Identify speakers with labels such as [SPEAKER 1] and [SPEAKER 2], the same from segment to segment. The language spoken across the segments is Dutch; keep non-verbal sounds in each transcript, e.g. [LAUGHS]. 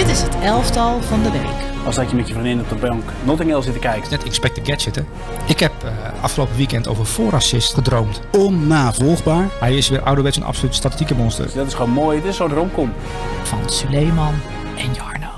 [SPEAKER 1] Dit is het elftal van de week.
[SPEAKER 2] Als dat je met je vriendin op de bank Notting Hill zit te kijken.
[SPEAKER 3] Net Expect the Gadget, hè? Ik heb uh, afgelopen weekend over voorassist gedroomd.
[SPEAKER 2] Onnavolgbaar.
[SPEAKER 3] Hij is weer ouderwets een absoluut statistieke monster.
[SPEAKER 2] Dus dat is gewoon mooi. Dit is zo'n romcom.
[SPEAKER 1] Van Suleiman en Jarno.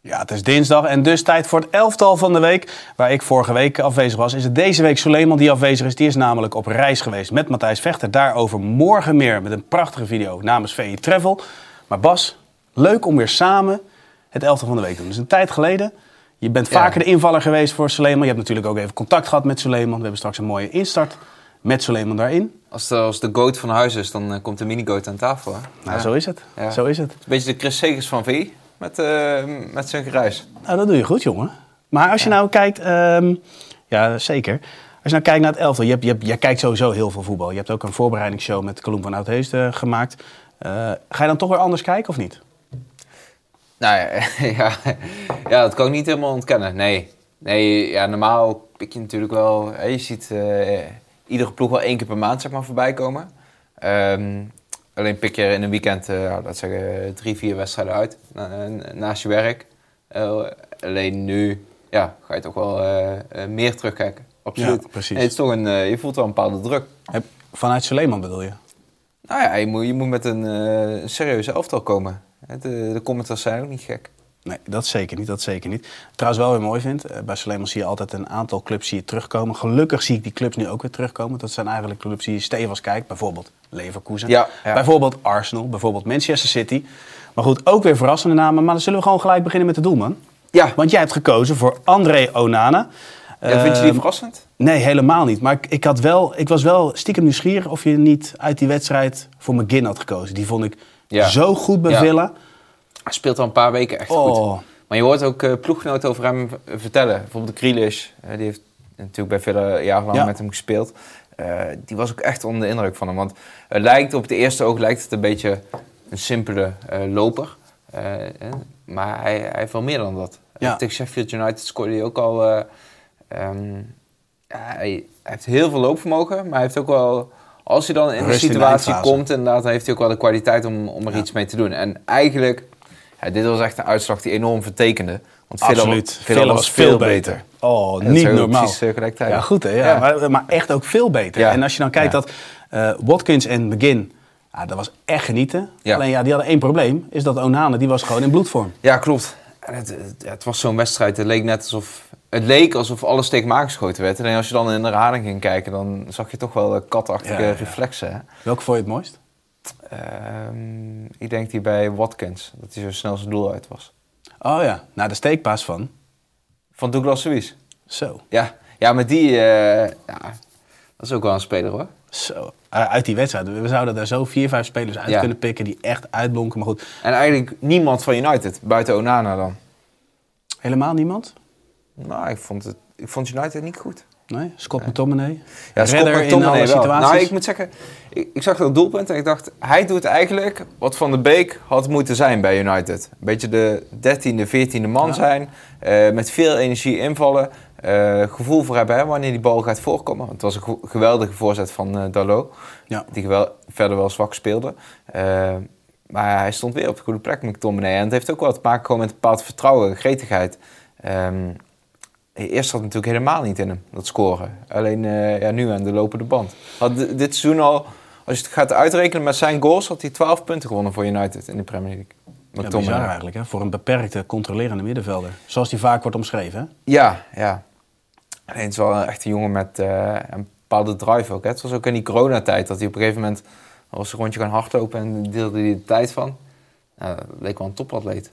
[SPEAKER 2] Ja, het is dinsdag en dus tijd voor het elftal van de week. Waar ik vorige week afwezig was, is het deze week Suleiman die afwezig is. Die is namelijk op reis geweest met Matthijs Vechter. Daarover morgen meer met een prachtige video namens VE Travel. Maar Bas, leuk om weer samen het elftal van de week te doen. Is een tijd geleden. Je bent vaker de invaller geweest voor Suleiman. Je hebt natuurlijk ook even contact gehad met Suleiman. We hebben straks een mooie instart met Suleiman daarin.
[SPEAKER 4] Als de, als de goat van huis is, dan uh, komt de mini-goat aan tafel. Hè?
[SPEAKER 2] Nou, ja. zo is het. Ja. Zo is het.
[SPEAKER 4] Een beetje de Chris Segers van VI met, uh, met zijn geruis.
[SPEAKER 2] Nou, dat doe je goed, jongen. Maar als je nou kijkt... Um, ja, zeker. Als je nou kijkt naar het elftal. Je, hebt, je, hebt, je kijkt sowieso heel veel voetbal. Je hebt ook een voorbereidingsshow met Colum van Oudheest uh, gemaakt. ga je dan toch weer anders kijken of niet?
[SPEAKER 4] Nou ja, [LAUGHS] ja, ja, dat kan ik niet helemaal ontkennen. Nee, nee ja, normaal pik je natuurlijk wel... Hè, je ziet uh, iedere ploeg wel één keer per maand zeg maar, voorbij komen. Um, alleen pik je er in een weekend, uh, laat zeggen, drie, vier wedstrijden uit na, naast je werk. Uh, alleen nu ja, ga je toch wel meer terugkijken. Absoluut.
[SPEAKER 2] Ja, precies.
[SPEAKER 4] Het is toch een, je voelt wel een bepaalde druk.
[SPEAKER 2] Vanuit Suleiman bedoel je?
[SPEAKER 4] Nou ja, je moet, je moet met een serieuze elftal komen. De, de commentars zijn ook niet gek.
[SPEAKER 2] Nee, dat zeker niet, dat zeker niet. Trouwens wel weer mooi vind, bij Suleiman zie je altijd een aantal clubs je terugkomen. Gelukkig zie ik die clubs nu ook weer terugkomen. Dat zijn eigenlijk clubs die je stevig kijkt. Bijvoorbeeld Leverkusen,
[SPEAKER 4] ja, ja.
[SPEAKER 2] bijvoorbeeld Arsenal, bijvoorbeeld Manchester City. Maar goed, ook weer verrassende namen. Maar dan zullen we gewoon gelijk beginnen met de doelman.
[SPEAKER 4] Ja.
[SPEAKER 2] Want jij hebt gekozen voor André Onana.
[SPEAKER 4] Ja, vind je die verrassend?
[SPEAKER 2] Nee, helemaal niet. Maar ik, ik, had wel, ik was wel stiekem nieuwsgierig of je niet uit die wedstrijd voor McGinn had gekozen. Die vond ik ja. zo goed bij Villa.
[SPEAKER 4] Hij speelt al een paar weken echt
[SPEAKER 2] oh.
[SPEAKER 4] goed. Maar je hoort ook uh, ploeggenoten over hem vertellen. Bijvoorbeeld de Grealish, uh, die heeft natuurlijk bij vele jarenlang ja. met hem gespeeld. Uh, die was ook echt onder de indruk van hem. Want het lijkt op het eerste oog lijkt het een beetje een simpele loper. maar hij, hij heeft wel meer dan dat.
[SPEAKER 2] Ja.
[SPEAKER 4] Tegen Sheffield United scoorde hij ook al... Um, hij, hij, heeft heel veel loopvermogen, maar hij heeft ook wel... Als hij dan in
[SPEAKER 2] Rust
[SPEAKER 4] de situatie
[SPEAKER 2] in
[SPEAKER 4] komt, inderdaad, heeft hij ook wel de kwaliteit om, om er ja. iets mee te doen. En eigenlijk, ja, dit was echt een uitslag die enorm vertekende. Want
[SPEAKER 2] Absoluut. Villa, Villa was veel beter. beter. Oh, niet normaal.
[SPEAKER 4] Precies, uh,
[SPEAKER 2] ja, goed hè. Ja. ja. Maar, maar, echt ook veel beter. En als je dan kijkt dat uh, Watkins en McGinn, ja, dat was echt genieten. Alleen ja, die hadden één probleem. Is dat Onana, die was gewoon in bloedvorm.
[SPEAKER 4] Ja, klopt. En het, het, het was zo'n wedstrijd. Het leek net alsof het leek alsof alles tegen geschoten werd. En als je dan in de herhaling ging kijken, dan zag je toch wel katachtige ja, ja. reflexen. Hè?
[SPEAKER 2] Welke vond je het mooist?
[SPEAKER 4] Um, ik denk die bij Watkins, dat hij zo snel zijn doel uit was.
[SPEAKER 2] Oh ja, nou de steekpaas van?
[SPEAKER 4] Van Douglas Luiz.
[SPEAKER 2] Zo.
[SPEAKER 4] Ja, ja maar die, uh, ja, dat is ook wel een speler hoor.
[SPEAKER 2] Zo, uit die wedstrijd. We zouden daar zo vier, vijf spelers uit ja. kunnen pikken die echt uitblonken. Maar goed.
[SPEAKER 4] En eigenlijk niemand van United, buiten Onana dan.
[SPEAKER 2] Helemaal niemand?
[SPEAKER 4] Nou, ik vond, het, ik vond United niet goed.
[SPEAKER 2] Nee? Scott McTominay?
[SPEAKER 4] Ja, Scott McTominay in alle wel. Nou, ik moet zeggen, ik, ik, zag dat doelpunt en ik dacht... hij doet eigenlijk wat Van de Beek had moeten zijn bij United. Een beetje de dertiende, veertiende man ja. zijn. Uh, met veel energie invallen. Uh, gevoel voor hebben hè, wanneer die bal gaat voorkomen. Want het was een geweldige voorzet van uh, Dalot.
[SPEAKER 2] Ja.
[SPEAKER 4] Die gewel, verder wel zwak speelde. maar hij stond weer op de goede plek, McTominay. En het heeft ook wel te maken gewoon met een bepaald vertrouwen, gretigheid... Um, Eerst had het natuurlijk helemaal niet in hem, dat scoren. Alleen uh, ja, nu aan de lopende band. Had dit seizoen al, als je het gaat uitrekenen met zijn goals, had hij 12 punten gewonnen voor United in de Premier League.
[SPEAKER 2] Met ja, bizar eigenlijk, hè? voor een beperkte, controlerende middenvelder. Zoals die vaak wordt omschreven. Hè?
[SPEAKER 4] Ja, ja. Alleen het is wel echt een jongen met uh, een bepaalde drive ook. Hè? Het was ook in die coronatijd dat hij op een gegeven moment was een rondje gaan hardlopen en deelde hij de tijd van. Nou, dat leek wel een topatleet.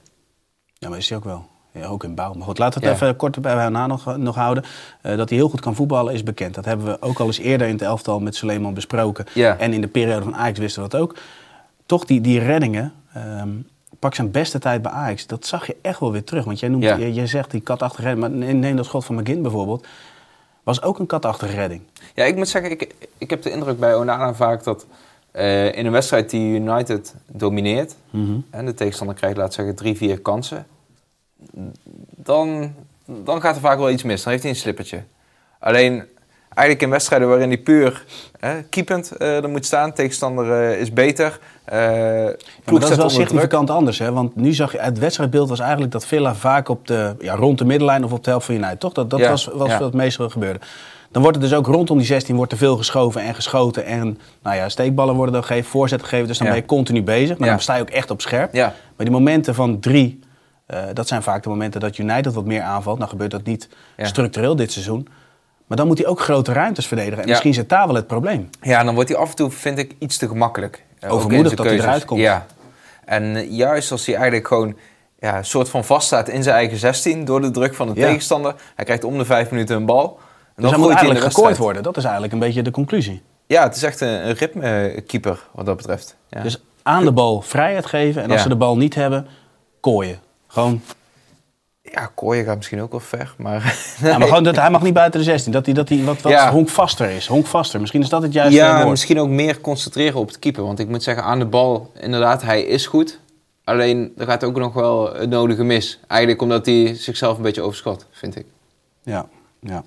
[SPEAKER 2] Ja, maar is hij ook wel. Ja, ook in bouw. Maar goed, laten we het ja. even kort bij na nog, nog houden. Uh, dat hij heel goed kan voetballen is bekend. Dat hebben we ook al eens eerder in het elftal met Suleiman besproken.
[SPEAKER 4] Ja.
[SPEAKER 2] En in de periode van Ajax wisten we dat ook. Toch die, die reddingen, um, pak zijn beste tijd bij Ajax. Dat zag je echt wel weer terug. Want jij noemt, je, zegt die katachtige redding. Maar neem dat schot van McGinn bijvoorbeeld. Was ook een katachtige redding.
[SPEAKER 4] Ja, ik moet zeggen, ik, ik heb de indruk bij Onana vaak dat... Uh, in een wedstrijd die United domineert...
[SPEAKER 2] Mm -hmm.
[SPEAKER 4] en de tegenstander krijgt, laat zeggen, drie, vier kansen dan, dan gaat er vaak wel iets mis. Dan heeft hij een slippertje. Alleen, eigenlijk in wedstrijden waarin hij puur hè, keepend eh, er moet staan. Tegenstander eh, is beter. Eh
[SPEAKER 2] Ja, maar dat is wel
[SPEAKER 4] druk.
[SPEAKER 2] significant anders. Hè? Want nu zag je, het wedstrijdbeeld was eigenlijk dat Villa vaak op de, ja, rond de middenlijn of op de helft van United. Toch? Dat, dat
[SPEAKER 4] Ja,
[SPEAKER 2] was, was
[SPEAKER 4] ja.
[SPEAKER 2] wat het meeste gebeurde. Dan wordt het dus ook rondom die 16 wordt er veel geschoven en geschoten. En nou ja, steekballen worden dan gegeven, voorzetten gegeven. Dus dan ben je continu bezig. Maar dan sta je ook echt op scherp. Maar die momenten van drie, eh, dat zijn vaak de momenten dat United wat meer aanvalt. Nou gebeurt dat niet
[SPEAKER 4] Ja.
[SPEAKER 2] structureel dit seizoen. Maar dan moet hij ook grote ruimtes verdedigen. En
[SPEAKER 4] Ja.
[SPEAKER 2] misschien zit daar wel het probleem.
[SPEAKER 4] Ja, dan wordt hij af en toe, vind ik, iets te gemakkelijk. Eh,
[SPEAKER 2] Overmoedig dat hij eruit komt.
[SPEAKER 4] Ja. En eh, juist als hij eigenlijk gewoon ja, een soort van vaststaat in zijn eigen 16 door de druk van de
[SPEAKER 2] Ja.
[SPEAKER 4] tegenstander. Hij krijgt om de vijf minuten een bal. En
[SPEAKER 2] Dus hij
[SPEAKER 4] gooit
[SPEAKER 2] moet
[SPEAKER 4] de
[SPEAKER 2] eigenlijk gekooid worden. Dat is eigenlijk een beetje de conclusie.
[SPEAKER 4] Ja, het is echt een, een ritmekeeper wat dat betreft. Ja.
[SPEAKER 2] Dus aan de bal vrijheid geven. En als ze de bal niet hebben, kooien. Gewoon,
[SPEAKER 4] ja, Kooijen gaat misschien ook wel ver, maar... [LAUGHS]
[SPEAKER 2] ja, maar gewoon dat, hij mag niet buiten de 16. Dat hij, dat hij wat, wat
[SPEAKER 4] Ja.
[SPEAKER 2] honkvaster is. Honkvaster. Misschien is dat het juiste
[SPEAKER 4] Ja,
[SPEAKER 2] woord.
[SPEAKER 4] misschien ook meer concentreren op het keeper. Want ik moet zeggen, aan de bal, inderdaad, hij is goed. Alleen, er gaat ook nog wel het nodige mis. Eigenlijk omdat hij zichzelf een beetje overschat, vind ik.
[SPEAKER 2] Ja, ja,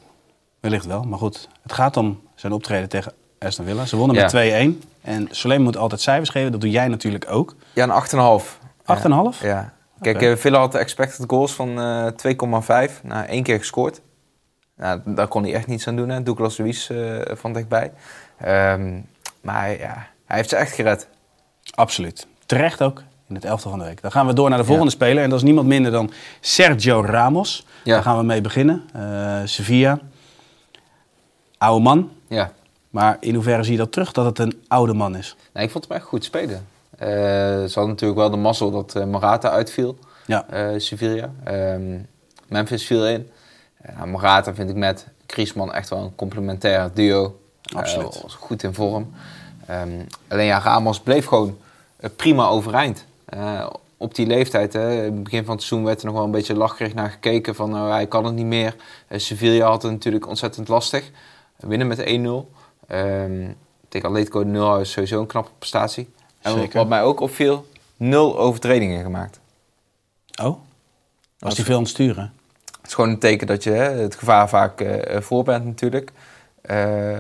[SPEAKER 2] wellicht wel. Maar goed, het gaat om zijn optreden tegen Aston Villa. Ze wonnen
[SPEAKER 4] Ja.
[SPEAKER 2] met 2-1. En Soleim moet altijd cijfers geven. Dat doe jij natuurlijk ook. 8,5?
[SPEAKER 4] Ja, een 8,5.
[SPEAKER 2] Ja.
[SPEAKER 4] Ja. Kijk,
[SPEAKER 2] Oké.
[SPEAKER 4] eh, Villa had de expected goals van eh 2,5. Nou, één keer gescoord. Nou, daar kon hij echt niets aan doen, hè. Douglas Luiz eh, van dichtbij. Ehm, maar ja, hij heeft ze echt gered.
[SPEAKER 2] Absoluut. Terecht ook in het elftal van de week. Dan gaan we door naar de volgende speler. En dat is niemand minder dan Sergio Ramos.
[SPEAKER 4] Ja.
[SPEAKER 2] Daar gaan we mee beginnen. Eh, Sevilla. Oude man.
[SPEAKER 4] Ja.
[SPEAKER 2] Maar in hoeverre zie je dat terug dat het een oude man is?
[SPEAKER 4] Nee, ik vond hem echt goed spelen. Eh, ze hadden natuurlijk wel de mazzel dat eh, Morata uitviel.
[SPEAKER 2] Ja.
[SPEAKER 4] eh, Sevilla. Ehm, Memphis viel in. Uh, Morata vind ik met Griezmann echt wel een complementair duo.
[SPEAKER 2] Absoluut.
[SPEAKER 4] Goed in vorm. Ehm, alleen ja, Ramos bleef gewoon prima overeind. Op die leeftijd, hè, in het begin van het seizoen werd er nog wel een beetje lacherig naar gekeken van nou, hij kan het niet meer. Sevilla had het natuurlijk ontzettend lastig. Winnen met 1-0. Ehm, tegen Atletico 0 is sowieso een knappe prestatie. En
[SPEAKER 2] Zeker.
[SPEAKER 4] wat mij ook opviel, nul overtredingen gemaakt.
[SPEAKER 2] Oh? Was hij veel aan het sturen?
[SPEAKER 4] Het is gewoon een teken dat je hè, het gevaar vaak eh, voor bent natuurlijk. Eh,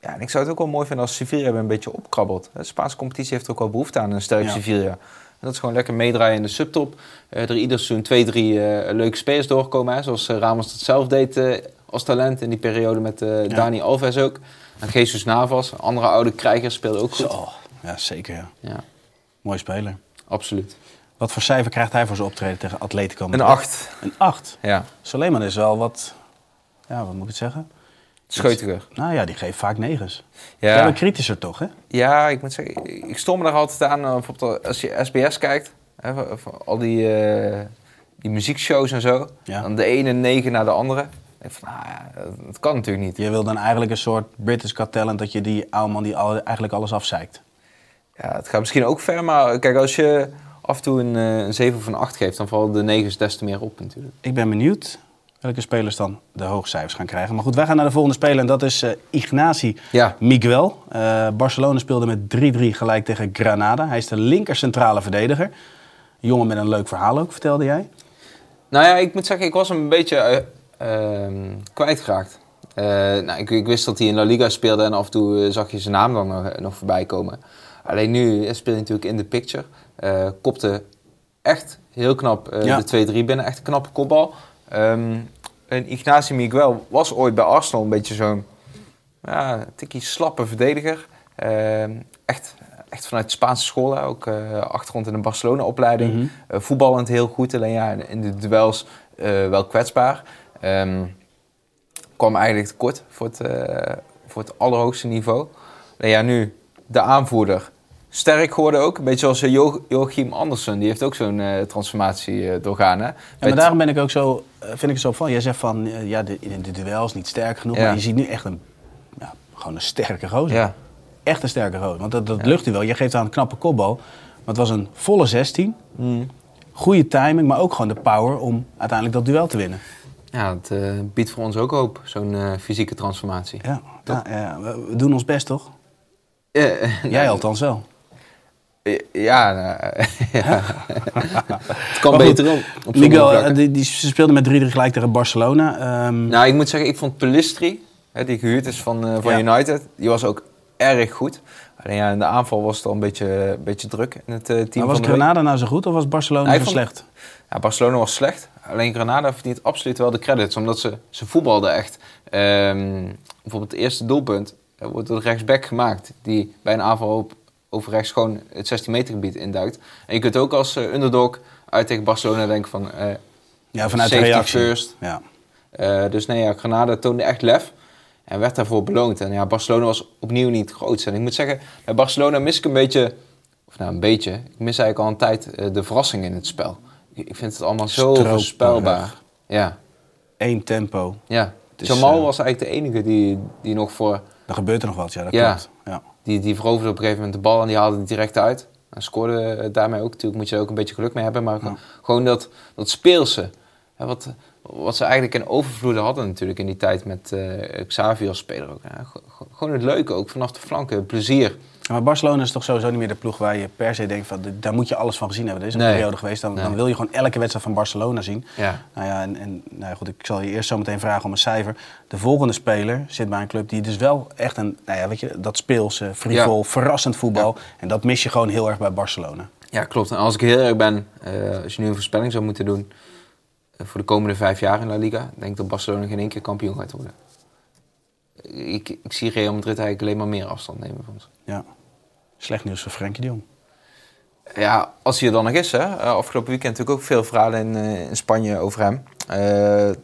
[SPEAKER 4] ja, en ik zou het ook wel mooi vinden als Sevilla een beetje opkrabbelt. De Spaanse competitie heeft ook wel behoefte aan een sterk
[SPEAKER 2] Ja.
[SPEAKER 4] Sevilla. En dat is gewoon lekker meedraaien in de subtop. Eh, er ieder seizoen twee, drie eh, leuke spelers doorkomen. Hè, zoals eh, Ramos dat zelf deed eh, als talent in die periode met eh, Dani Alves ook. En Jesus Navas, andere oude krijger, speelde ook goed.
[SPEAKER 2] Zo. Ja, zeker. Ja.
[SPEAKER 4] Ja,
[SPEAKER 2] Mooi speler.
[SPEAKER 4] absoluut.
[SPEAKER 2] Wat voor cijfer krijgt hij voor zijn optreden tegen Atletico?
[SPEAKER 4] Een
[SPEAKER 2] Madrid?
[SPEAKER 4] 8.
[SPEAKER 2] Een 8.
[SPEAKER 4] Ja,
[SPEAKER 2] Soleiman is wel wat... Ja, wat moet ik het zeggen?
[SPEAKER 4] scheutiger.
[SPEAKER 2] Nou ja, die geeft vaak negens.
[SPEAKER 4] Ja.
[SPEAKER 2] Ja. kritischer toch, hè?
[SPEAKER 4] Ja, ik moet zeggen, ik stom me daar altijd aan. eh, Bijvoorbeeld als je SBS kijkt, hè, al die, eh, die muziekshows en zo.
[SPEAKER 2] Ja.
[SPEAKER 4] Dan de ene negen naar de andere. Ik van, nou ja, dat, kan natuurlijk niet.
[SPEAKER 2] Je wil dan eigenlijk een soort British Got Talent... dat je die oude man die eigenlijk alles afzeikt.
[SPEAKER 4] Ja, het gaat misschien ook ver, maar kijk, als je af en toe een, eh, een 7 of een 8 geeft, dan vallen de negens des te meer op natuurlijk.
[SPEAKER 2] Ik ben benieuwd welke spelers dan de hoogcijfers gaan krijgen. Maar goed, wij gaan naar de volgende speler en dat is
[SPEAKER 4] Ja.
[SPEAKER 2] Miguel. Eh, Barcelona speelde met 3-3 gelijk tegen Granada. Hij is de linker centrale verdediger. Een jongen met een leuk verhaal ook, vertelde jij.
[SPEAKER 4] Nou ja, ik moet zeggen, ik was hem een beetje ehm, kwijtgeraakt. Nou, ik, ik wist dat hij in La Liga speelde en af en toe zag je zijn naam dan nog, nog voorbij komen. Alleen nu speelt hij natuurlijk in de picture. Eh, kopte echt heel knap eh,
[SPEAKER 2] Ja.
[SPEAKER 4] de 2-3 binnen. Echt een knappe kopbal. Ehm en Ignacio Miguel was ooit bij Arsenal een beetje zo'n ja, tikkie slappe verdediger. Ehm, echt, echt vanuit de Spaanse school, hè, ook eh, achtergrond in de Barcelona-opleiding.
[SPEAKER 2] Mhm.
[SPEAKER 4] Voetballend heel goed, alleen ja, in de duels wel kwetsbaar. Ehm, kwam eigenlijk tekort voor het, voor het allerhoogste niveau. Ja, nu de aanvoerder. Sterk geworden ook. Een beetje zoals eh, Jo- Joachim Andersen. Die heeft ook zo'n eh, transformatie eh, doorgaan. Hè?
[SPEAKER 2] Ja,
[SPEAKER 4] Met-
[SPEAKER 2] daarom ben ik ook zo, vind ik het zo van. Jij zegt van, ja, de, duel is niet sterk genoeg.
[SPEAKER 4] Ja.
[SPEAKER 2] Maar je ziet nu echt een, ja, gewoon een sterke gozer.
[SPEAKER 4] ja.
[SPEAKER 2] Echt een sterke gozer. Want dat, dat lucht hij wel. Je geeft aan een knappe kopbal. Maar het was een volle 16.
[SPEAKER 4] Mm.
[SPEAKER 2] Goede timing, maar ook gewoon de power om uiteindelijk dat duel te winnen.
[SPEAKER 4] ja, het biedt voor ons ook hoop, zo'n fysieke transformatie.
[SPEAKER 2] Ja, ja, we doen ons best toch?
[SPEAKER 4] Eh,
[SPEAKER 2] Jij althans wel.
[SPEAKER 4] eh, Ja, nou, [LAUGHS] ja. het kan beter op. op
[SPEAKER 2] Miguel, eh, die, die, ze speelden met 3-3 gelijk tegen Barcelona. Ehm,
[SPEAKER 4] Nou, ik moet zeggen, ik vond Pelistri hè, die gehuurd is van, van
[SPEAKER 2] Ja.
[SPEAKER 4] United, die was ook erg goed. Alleen ja, in de aanval was het al een beetje, een beetje druk in het eh, team
[SPEAKER 2] Maar was
[SPEAKER 4] van week.
[SPEAKER 2] Granada nou zo goed of was Barcelona
[SPEAKER 4] Nee,
[SPEAKER 2] zo
[SPEAKER 4] vond-
[SPEAKER 2] slecht?
[SPEAKER 4] Ja, Barcelona was slecht. Alleen Granada verdient absoluut wel de credits. Omdat ze, ze voetbalden echt. Ehm, bijvoorbeeld het eerste doelpunt wordt door de rechtsback gemaakt. Die bij een aanval op, over rechts gewoon het 16 meter gebied induikt. En je kunt ook als eh, underdog uit tegen Barcelona denken van... eh,
[SPEAKER 2] Ja, vanuit de reactie.
[SPEAKER 4] first.
[SPEAKER 2] Ja.
[SPEAKER 4] eh, dus nee, ja, Granada toonde echt lef. En werd daarvoor beloond. En ja, Barcelona was opnieuw niet grootste. En ik moet zeggen, bij Barcelona mis ik een beetje... Of nou, een beetje. Ik mis eigenlijk al een tijd de verrassing in het spel. Ik, vind het allemaal zo voorspelbaar. Ja,
[SPEAKER 2] Eén tempo.
[SPEAKER 4] ja. Jamal was eigenlijk de enige die, die nog voor...
[SPEAKER 2] Dan gebeurt er nog wat, ja, dat
[SPEAKER 4] Ja.
[SPEAKER 2] klopt. Ja.
[SPEAKER 4] Die, die veroverde op een gegeven moment de bal en die haalde die direct uit. En scoorde eh, daarmee ook. Natuurlijk moet je er ook een beetje geluk mee hebben. Maar
[SPEAKER 2] Ja.
[SPEAKER 4] gewoon dat, dat speelse. Hè, wat, wat ze eigenlijk in overvloed hadden natuurlijk in die tijd met eh, Xavi als speler ook. Gewoon het leuke ook vanaf de flanken. Het plezier.
[SPEAKER 2] Maar Barcelona is toch sowieso niet meer de ploeg waar je per se denkt van daar moet je alles van gezien hebben. Er is een
[SPEAKER 4] Nee.
[SPEAKER 2] periode geweest, dan, dan wil je gewoon elke wedstrijd van Barcelona zien.
[SPEAKER 4] Ja.
[SPEAKER 2] Nou ja, en, en nou ja, goed, ik zal je eerst zo meteen vragen om een cijfer. De volgende speler zit bij een club die dus wel echt een, nou ja, weet je, dat speelse, frivol,
[SPEAKER 4] Ja.
[SPEAKER 2] verrassend voetbal. En dat mis je gewoon heel erg bij Barcelona.
[SPEAKER 4] Ja, klopt. En als ik heel erg ben, eh, als je nu een voorspelling zou moeten doen eh, voor de komende vijf jaar in La Liga, denk ik dat Barcelona geen één keer kampioen gaat worden. Ik, ik zie Real Madrid eigenlijk alleen maar meer afstand nemen van ze.
[SPEAKER 2] Ja. Slecht nieuws voor Frenkie de Jong.
[SPEAKER 4] Ja, als hij er dan nog is. Hè. Eh, Afgelopen weekend natuurlijk ook veel verhalen in, eh, in Spanje over hem. Eh,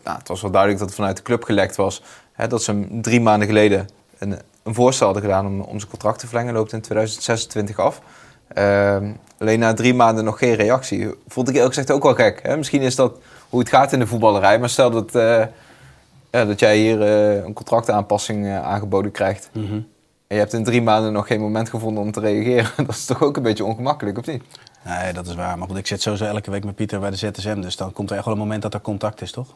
[SPEAKER 4] nou, het was wel duidelijk dat het vanuit de club gelekt was. Hè, dat ze hem drie maanden geleden een, een voorstel hadden gedaan om, om zijn contract te verlengen. Loopt in 2026 af. Ehm, alleen na drie maanden nog geen reactie. Vond ik eerlijk gezegd ook wel gek. Hè? Misschien is dat hoe het gaat in de voetballerij. Maar stel dat, eh, ja, dat jij hier eh, een contractaanpassing eh, aangeboden krijgt. En je hebt in drie maanden nog geen moment gevonden om te reageren. [LAUGHS] Dat is toch ook een beetje ongemakkelijk, of niet?
[SPEAKER 2] Nee, dat is waar. Maar goed, ik zit sowieso elke week met Pieter bij de ZSM. Dus dan komt er echt wel een moment dat er contact is, toch?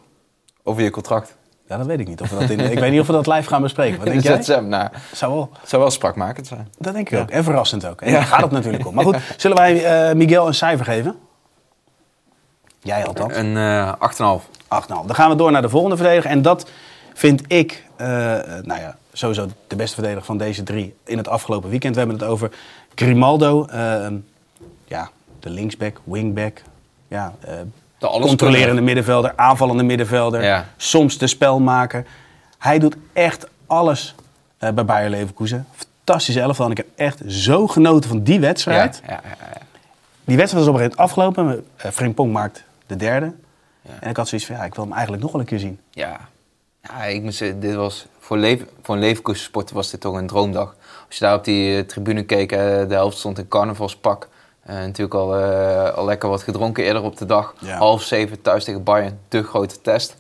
[SPEAKER 4] Over je contract.
[SPEAKER 2] Ja, dat weet ik niet. Of we dat in, ik weet niet of we dat live gaan bespreken. Wat denk
[SPEAKER 4] de
[SPEAKER 2] jij?
[SPEAKER 4] ZSM, nou,
[SPEAKER 2] Zou wel.
[SPEAKER 4] zou wel sprakmakend zijn.
[SPEAKER 2] Dat denk ik ook. En verrassend ook. En daar gaat het natuurlijk om. Maar goed, [LAUGHS] zullen wij eh, Miguel een cijfer geven? Jij althans.
[SPEAKER 4] Een eh 8,5.
[SPEAKER 2] 8,5. Dan gaan we door naar de volgende verdediger. En dat vind ik, eh, nou ja, sowieso de beste verdediger van deze drie in het afgelopen weekend. We hebben het over Grimaldo. eh, ja, de linksback, wingback. Ja, eh,
[SPEAKER 4] De
[SPEAKER 2] controlerende middenvelder, aanvallende middenvelder.
[SPEAKER 4] Ja.
[SPEAKER 2] Soms de spelmaker. Hij doet echt alles eh, bij Bayer Leverkusen. Fantastische elftal. En ik heb echt zo genoten van die wedstrijd.
[SPEAKER 4] Ja.
[SPEAKER 2] Die wedstrijd was op een gegeven moment afgelopen. Uh, Frimpong maakt de derde.
[SPEAKER 4] Ja.
[SPEAKER 2] En ik had zoiets van, ja, ik wil hem eigenlijk nog wel een keer zien.
[SPEAKER 4] Ja, ja ik moet zeggen, dit was voor, leven, voor een was dit toch een droomdag. Als je daar op die eh, tribune keek, eh, de helft stond in carnavalspak. Eh, natuurlijk al, eh, al lekker wat gedronken eerder op de dag.
[SPEAKER 2] Ja.
[SPEAKER 4] Half zeven thuis tegen Bayern, de grote test.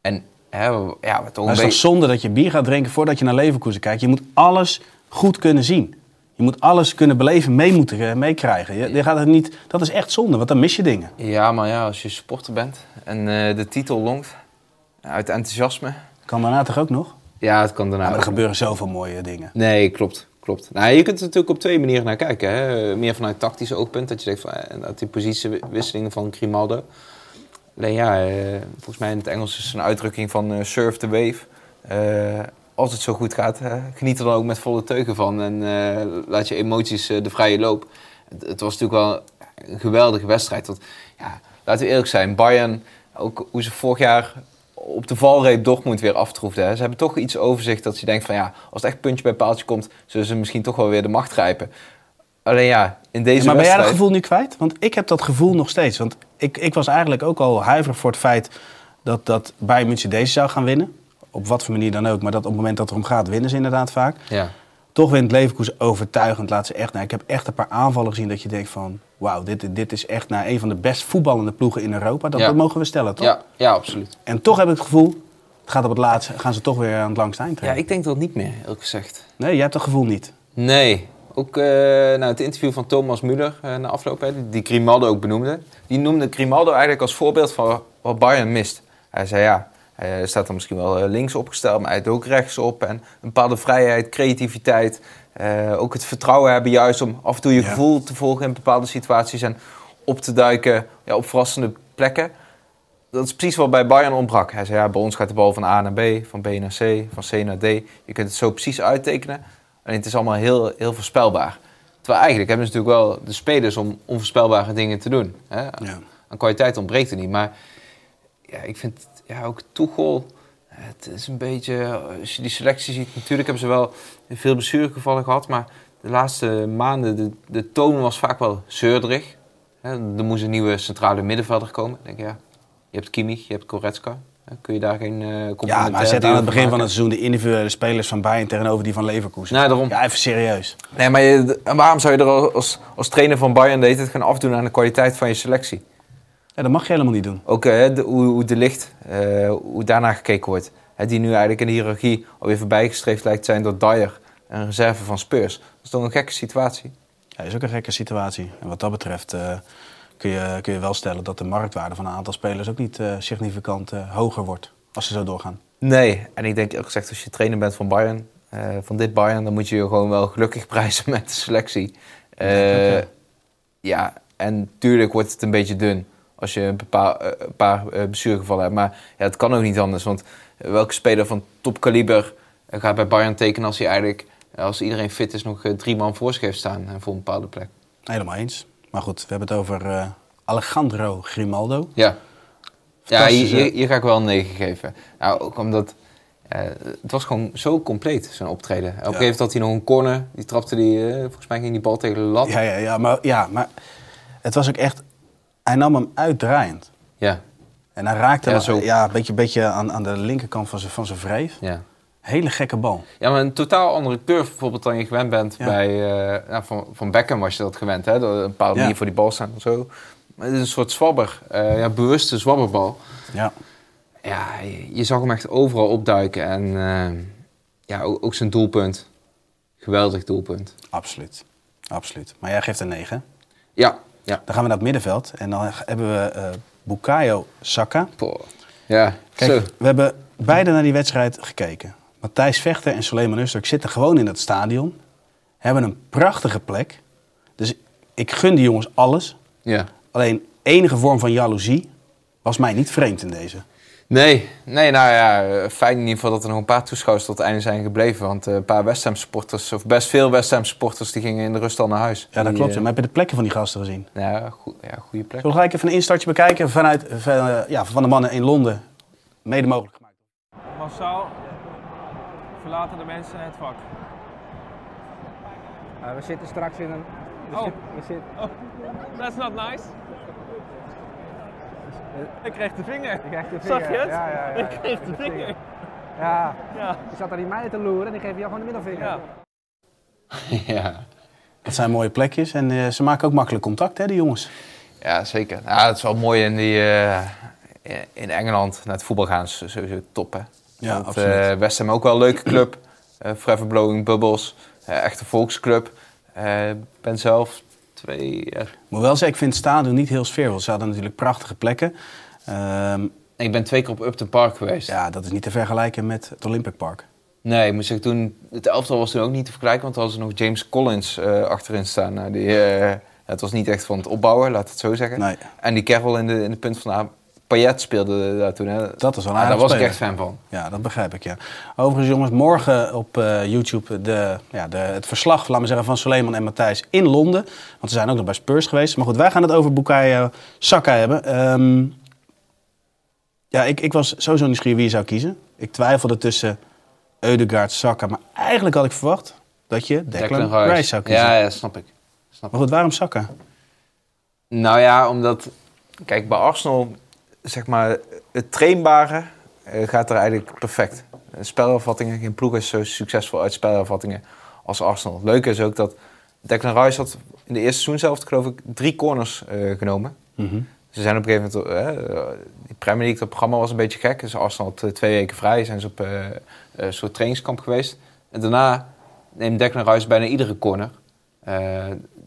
[SPEAKER 4] En hè, ja, we toch
[SPEAKER 2] Maar het is toch zonde dat je bier gaat drinken voordat je naar Leverkusen kijkt. Je moet alles goed kunnen zien. Je moet alles kunnen beleven, mee moeten eh, meekrijgen. Je, je gaat het niet, dat is echt zonde, want dan mis je dingen.
[SPEAKER 4] Ja, maar ja, als je supporter bent en eh, de titel longt uit enthousiasme.
[SPEAKER 2] Kan daarna toch ook nog?
[SPEAKER 4] Ja, het kan daarna
[SPEAKER 2] Ja, maar er gebeuren zoveel mooie dingen.
[SPEAKER 4] Nee, klopt. klopt. Nou, je kunt er natuurlijk op twee manieren naar kijken. Hè. Meer vanuit tactisch oogpunt. Dat je denkt van eh, dat die positiewisselingen van Grimaldo. Alleen ja, eh, volgens mij in het Engels is het een uitdrukking van eh, surf the wave. Eh, als het zo goed gaat, geniet er dan ook met volle teugen van. En eh, laat je emoties eh, de vrije loop. Het, het was natuurlijk wel een geweldige wedstrijd. Want, ja, laten we eerlijk zijn, Bayern, ook hoe ze vorig jaar op de valreep Dortmund weer aftroefden. Hè. Ze hebben toch iets overzicht dat je denkt van ja, als het echt puntje bij paaltje komt, zullen ze misschien toch wel weer de macht grijpen. Alleen ja, in deze
[SPEAKER 2] maar ben jij
[SPEAKER 4] wedstrijd...
[SPEAKER 2] dat gevoel nu kwijt? Want ik heb dat gevoel nog steeds. Want ik, ik was eigenlijk ook al huiverig voor het feit dat, dat Bayern München deze zou gaan winnen. Op wat voor manier dan ook. Maar dat op het moment dat het erom gaat, winnen ze inderdaad vaak.
[SPEAKER 4] Ja.
[SPEAKER 2] Toch wint Leverkusen overtuigend. Laat ze echt, nou, ik heb echt een paar aanvallen gezien dat je denkt van... Wauw, dit, dit is echt naar een van de best voetballende ploegen in Europa. Dat,
[SPEAKER 4] Ja.
[SPEAKER 2] dat mogen we stellen, toch?
[SPEAKER 4] Ja, ja, absoluut.
[SPEAKER 2] En toch heb ik het gevoel, het gaat op het laatste, gaan ze toch weer aan het langste eind
[SPEAKER 4] Ja, ik denk dat niet meer, eerlijk gezegd.
[SPEAKER 2] Nee, jij hebt dat gevoel niet.
[SPEAKER 4] Nee. Ook eh, nou, het interview van Thomas Müller eh, na afloop, hè, die, die Grimaldo ook benoemde. Die noemde Grimaldo eigenlijk als voorbeeld van wat Bayern mist. Hij zei ja, hij staat dan misschien wel eh, links opgesteld, maar hij heeft ook rechts op. En een bepaalde vrijheid, creativiteit. eh, ook het vertrouwen hebben juist om af en toe je
[SPEAKER 2] Ja.
[SPEAKER 4] gevoel te volgen in bepaalde situaties. En op te duiken ja, op verrassende plekken. dat is precies wat bij Bayern ontbrak. Hij zei, ja, bij ons gaat de bal van A naar B, van B naar C, van C naar D. Je kunt het zo precies uittekenen. En het is allemaal heel, heel voorspelbaar. Terwijl eigenlijk hebben ze natuurlijk wel de spelers om onvoorspelbare dingen te doen. Hè?
[SPEAKER 2] Ja.
[SPEAKER 4] Aan kwaliteit ontbreekt er niet. Maar ja, ik vind ja, ook Tuchel... Het is een beetje... Als je die selectie ziet... Natuurlijk hebben ze wel veel blessuregevallen gehad. Maar de laatste maanden... De, de toon was vaak wel zeurderig. Er moest een nieuwe centrale middenvelder komen. Ik denk, ja, je hebt Kimmich, je hebt Goretzka. Hè, Kun je daar geen eh
[SPEAKER 2] Ja, maar zet aan het begin van het seizoen de individuele spelers van Bayern tegenover die van Leverkusen.
[SPEAKER 4] Nee, daarom.
[SPEAKER 2] Ja, even serieus.
[SPEAKER 4] Nee, maar je- waarom zou je er als, als trainer van Bayern de hele tijd gaan afdoen aan de kwaliteit van je selectie?
[SPEAKER 2] Ja, dat mag je helemaal niet doen.
[SPEAKER 4] Ook eh, de, hoe, hoe de licht, eh, hoe daarnaar gekeken wordt. Hè, die nu eigenlijk in de hiërarchie alweer voorbijgestreefd lijkt te zijn door Dyer, een reserve van Spurs. Dat is toch een gekke situatie?
[SPEAKER 2] Ja, is ook een gekke situatie. En wat dat betreft eh, kun, je, kun je wel stellen dat de marktwaarde van een aantal spelers ook niet eh, significant eh, hoger wordt als ze zo doorgaan.
[SPEAKER 4] Nee, en ik denk eerlijk gezegd als je trainer bent van Bayern, eh, van dit Bayern, dan moet je je gewoon wel gelukkig [LAUGHS] prijzen met de selectie. Eh,
[SPEAKER 2] ook,
[SPEAKER 4] ja, en tuurlijk wordt het een beetje dun als je een paar, eh, een paar eh, blessuregevallen hebt. Maar ja, het kan ook niet anders, want welke speler van topkaliber eh, gaat bij Bayern tekenen als hij eigenlijk, eh, als iedereen fit is, nog eh, drie man voor heeft staan eh, voor een bepaalde plek?
[SPEAKER 2] Helemaal eens. Maar goed, we hebben het over eh, Alejandro Grimaldo.
[SPEAKER 4] Ja. Ja, hier, hier ga ik wel een 9 geven. Nou, ook omdat eh, het was gewoon zo compleet, zijn optreden. Op een gegeven moment had hij nog een corner, die trapte die, eh, volgens mij ging die bal tegen de lat.
[SPEAKER 2] Ja, ja, ja, maar, ja, maar het was ook echt... Hij nam hem uitdraaiend.
[SPEAKER 4] Ja,
[SPEAKER 2] En hij raakte
[SPEAKER 4] Ja, zo.
[SPEAKER 2] ja, een beetje, beetje aan, aan de linkerkant van zijn, van zijn wreef.
[SPEAKER 4] ja.
[SPEAKER 2] Hele gekke bal.
[SPEAKER 4] Ja, maar een totaal andere curve bijvoorbeeld dan je gewend bent
[SPEAKER 2] Ja.
[SPEAKER 4] bij... eh, nou, van, van Beckham was je dat gewend, hè? Dat een bepaalde
[SPEAKER 2] Ja.
[SPEAKER 4] manier voor die bal staan of zo. Maar het is een soort zwabber, eh, ja, bewuste zwabberbal.
[SPEAKER 2] Ja.
[SPEAKER 4] Ja, je, je zag hem echt overal opduiken. En eh, ja, ook, ook zijn doelpunt. Geweldig doelpunt.
[SPEAKER 2] Absoluut. Absoluut. Maar jij geeft een 9.
[SPEAKER 4] Ja, ja.
[SPEAKER 2] Dan gaan we naar het middenveld. En dan hebben we eh Bukayo Saka.
[SPEAKER 4] Poh. Ja,
[SPEAKER 2] Kijk,
[SPEAKER 4] zo.
[SPEAKER 2] we hebben beide naar die wedstrijd gekeken. Matthijs Vechter en Suleiman Usturk zitten gewoon in dat stadion. Hebben een prachtige plek. Dus ik gun die jongens alles.
[SPEAKER 4] Ja.
[SPEAKER 2] Alleen enige vorm van jaloezie was mij niet vreemd in deze.
[SPEAKER 4] Nee, nee, nou ja, eh, fijn in ieder geval dat er nog een paar toeschouwers tot het einde zijn gebleven. Want eh, een paar West Ham supporters, of best veel West Ham supporters, die gingen in de rust al naar huis.
[SPEAKER 2] Ja, dat
[SPEAKER 4] Die,
[SPEAKER 2] klopt. ja.
[SPEAKER 4] eh,
[SPEAKER 2] Maar heb je de plekken van die gasten gezien?
[SPEAKER 4] ja, goed, ja, goede plek.
[SPEAKER 2] Zullen we gelijk even een instartje bekijken vanuit, van, ja, van de mannen in Londen. Mede mogelijk gemaakt.
[SPEAKER 5] Massaal verlaten de mensen het vak.
[SPEAKER 6] Uh, we zitten straks in een.
[SPEAKER 5] Oh.
[SPEAKER 6] we zitten-
[SPEAKER 5] That's not nice. Ik kreeg de vinger.
[SPEAKER 6] je krijgt de
[SPEAKER 5] Zag
[SPEAKER 6] vinger.
[SPEAKER 5] je het?
[SPEAKER 6] Ja, ja, ja.
[SPEAKER 5] Ik kreeg de vinger.
[SPEAKER 6] Ja,
[SPEAKER 5] Ja.
[SPEAKER 6] je zat daar die meiden te loeren en die geven jou gewoon de middelvinger.
[SPEAKER 5] ja. [LAUGHS]
[SPEAKER 4] ja.
[SPEAKER 2] Dat zijn mooie plekjes en eh, ze maken ook makkelijk contact, hè, die jongens.
[SPEAKER 4] ja, zeker. Ja, het is wel mooi in, die, eh, in Engeland naar het voetbal gaan. is sowieso top, hè.
[SPEAKER 2] Ja,
[SPEAKER 4] Want,
[SPEAKER 2] absoluut.
[SPEAKER 4] eh, West Ham ook wel een leuke club. Eh Forever Blowing Bubbles. Eh, echte volksclub. Eh, Ik ben zelf twee...
[SPEAKER 2] Moet wel zeggen, ik vind het stadion niet heel sfeervol. Ze hadden natuurlijk prachtige plekken. Ehm,
[SPEAKER 4] ik ben twee keer op Upton Park geweest.
[SPEAKER 2] ja, dat is niet te vergelijken met het Olympic Park.
[SPEAKER 4] Nee, ik moet zeggen, toen, het elftal was toen ook niet te vergelijken, want er was nog James Collins eh, achterin staan. Nou, die, eh, het was niet echt van het opbouwen, laat het zo zeggen.
[SPEAKER 2] Nee,
[SPEAKER 4] En die Carroll in de, in de punt van de Payet speelde daar toen. Hè.
[SPEAKER 2] dat is wel een
[SPEAKER 4] Ah, daar
[SPEAKER 2] aardige
[SPEAKER 4] was ik echt fan van.
[SPEAKER 2] Ja, dat begrijp ik, ja. Overigens, jongens, morgen op eh, YouTube de, ja, de, het verslag, laten we zeggen, van Suleiman en Matthijs in Londen. Want ze zijn ook nog bij Spurs geweest. Maar goed, wij gaan het over Bukayo Saka hebben. Ehm, ja, ik, ik was sowieso nieuwsgierig wie je zou kiezen. Ik twijfelde tussen Eudegaard, Saka. Maar eigenlijk had ik verwacht dat je Declan, Rice. zou kiezen.
[SPEAKER 4] Ja, ja, snap ik. Snap
[SPEAKER 2] Maar goed, waarom Saka?
[SPEAKER 4] Nou ja, omdat... Kijk, bij Arsenal, zeg maar, het trainbare eh, gaat er eigenlijk perfect. Eh, Spelafvattingen, geen ploeg is zo succesvol uit spelafvattingen als Arsenal. Het leuke is ook dat Declan Rice had in de eerste seizoen zelf, geloof ik, drie corners eh, genomen.
[SPEAKER 2] Mhm.
[SPEAKER 4] Ze zijn op een gegeven moment, eh, die Premier League, dat programma was een beetje gek. Dus Arsenal had twee weken vrij, zijn ze op een soort trainingskamp geweest. En daarna neemt Declan Rice bijna iedere corner.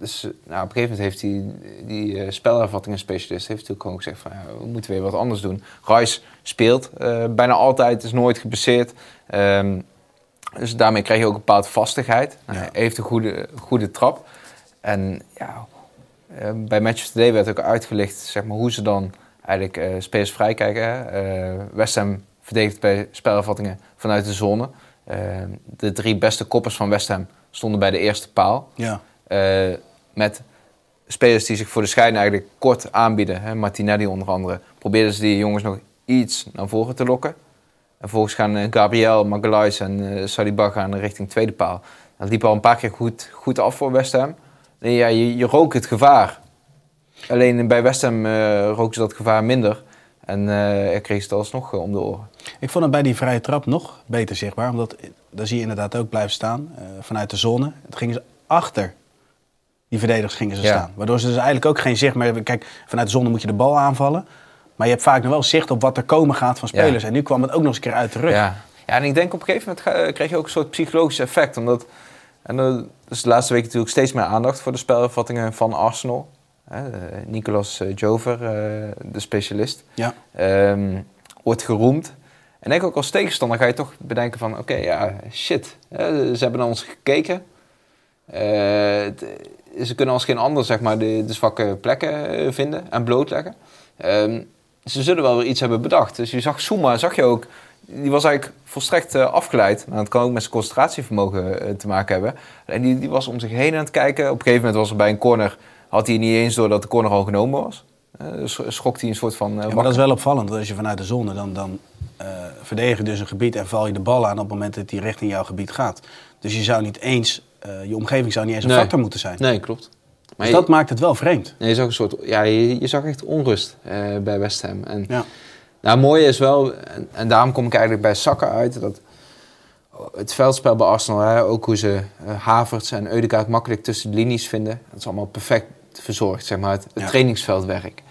[SPEAKER 4] Eh, dus eh, nou, op een gegeven moment heeft hij, die eh spelervattingen specialist, heeft ook gewoon gezegd van, ja, we moeten weer wat anders doen. Rice speelt eh, bijna altijd, is nooit geblesseerd. Ehm, dus daarmee krijg je ook een bepaalde vastigheid. Nou,
[SPEAKER 2] Ja.
[SPEAKER 4] Hij heeft een goede, goede trap. En ja, eh, bij Matches Today werd ook uitgelicht zeg maar, hoe ze dan eigenlijk eh, spelers vrij kijken. hè. Eh, West Ham verdedigt bij spelervattingen vanuit de zone. Eh, de drie beste koppers van West Ham stonden bij de eerste paal.
[SPEAKER 2] Ja.
[SPEAKER 4] Met spelers die zich voor de schijn eigenlijk kort aanbieden. Hè, Martinelli onder andere. Probeerden ze die jongens nog iets naar voren te lokken. En vervolgens gaan eh, Gabriel, Magalhaes en eh Saliba gaan richting tweede paal. Dat liep al een paar keer goed, goed af voor West Ham. Ja, je, je rook het gevaar. Alleen bij West Ham roken ze dat gevaar minder. En eh kreeg ze het alsnog om de oren.
[SPEAKER 2] Ik vond het bij die vrije trap nog beter zichtbaar. Omdat daar zie je inderdaad ook blijven staan. vanuit de zone. Het gingen ze achter die verdedigers gingen ze
[SPEAKER 4] Ja.
[SPEAKER 2] staan. Waardoor ze dus eigenlijk ook geen zicht meer hebben. Kijk, vanuit de zone moet je de bal aanvallen. Maar je hebt vaak nog wel zicht op wat er komen gaat van
[SPEAKER 4] Ja.
[SPEAKER 2] spelers. En nu kwam het ook nog eens een keer uit de rug.
[SPEAKER 4] Ja. ja, en ik denk op een gegeven moment kreeg je ook een soort psychologisch effect. Omdat, en is de laatste week natuurlijk steeds meer aandacht voor de spelervattingen van Arsenal. Eh, Nicolas eh, Jover, eh, de specialist,
[SPEAKER 2] Ja.
[SPEAKER 4] ehm, wordt geroemd. En ik denk ook als tegenstander ga je toch bedenken van... Oké, ja, shit. ze hebben naar ons gekeken. Ze kunnen als geen ander zeg maar, de, de zwakke plekken eh, vinden en blootleggen. Ehm, ze zullen wel weer iets hebben bedacht. Dus je zag Souma, zag je ook... Die was eigenlijk volstrekt eh, afgeleid. Nou, het kan ook met zijn concentratievermogen eh, te maken hebben. En die, die was om zich heen aan het kijken. Op een gegeven moment was er bij een corner... had hij niet eens door dat de corner al genomen was. Eh, dus schrok hij een soort van...
[SPEAKER 2] Ja, maar dat is wel opvallend. Want als je vanuit de zone, dan, dan verdedig je dus een gebied en val je de bal aan op het moment dat die richting jouw gebied gaat. Dus je zou niet eens, eh, je omgeving zou niet eens een
[SPEAKER 4] Nee.
[SPEAKER 2] factor moeten zijn.
[SPEAKER 4] Nee, klopt. Maar
[SPEAKER 2] Dus
[SPEAKER 4] je-
[SPEAKER 2] dat maakt het wel vreemd.
[SPEAKER 4] Nee, je zag een soort, ja, je, je zag echt onrust eh, bij West Ham. En
[SPEAKER 2] Ja.
[SPEAKER 4] nou, het mooie is wel, en, en daarom kom ik eigenlijk bij Saka uit, dat het veldspel bij Arsenal, hè, ook hoe ze eh, Havertz en Eudegaard makkelijk tussen de linies vinden, dat is allemaal perfect verzorgd, zeg maar, het, het
[SPEAKER 2] Ja.
[SPEAKER 4] trainingsveldwerk.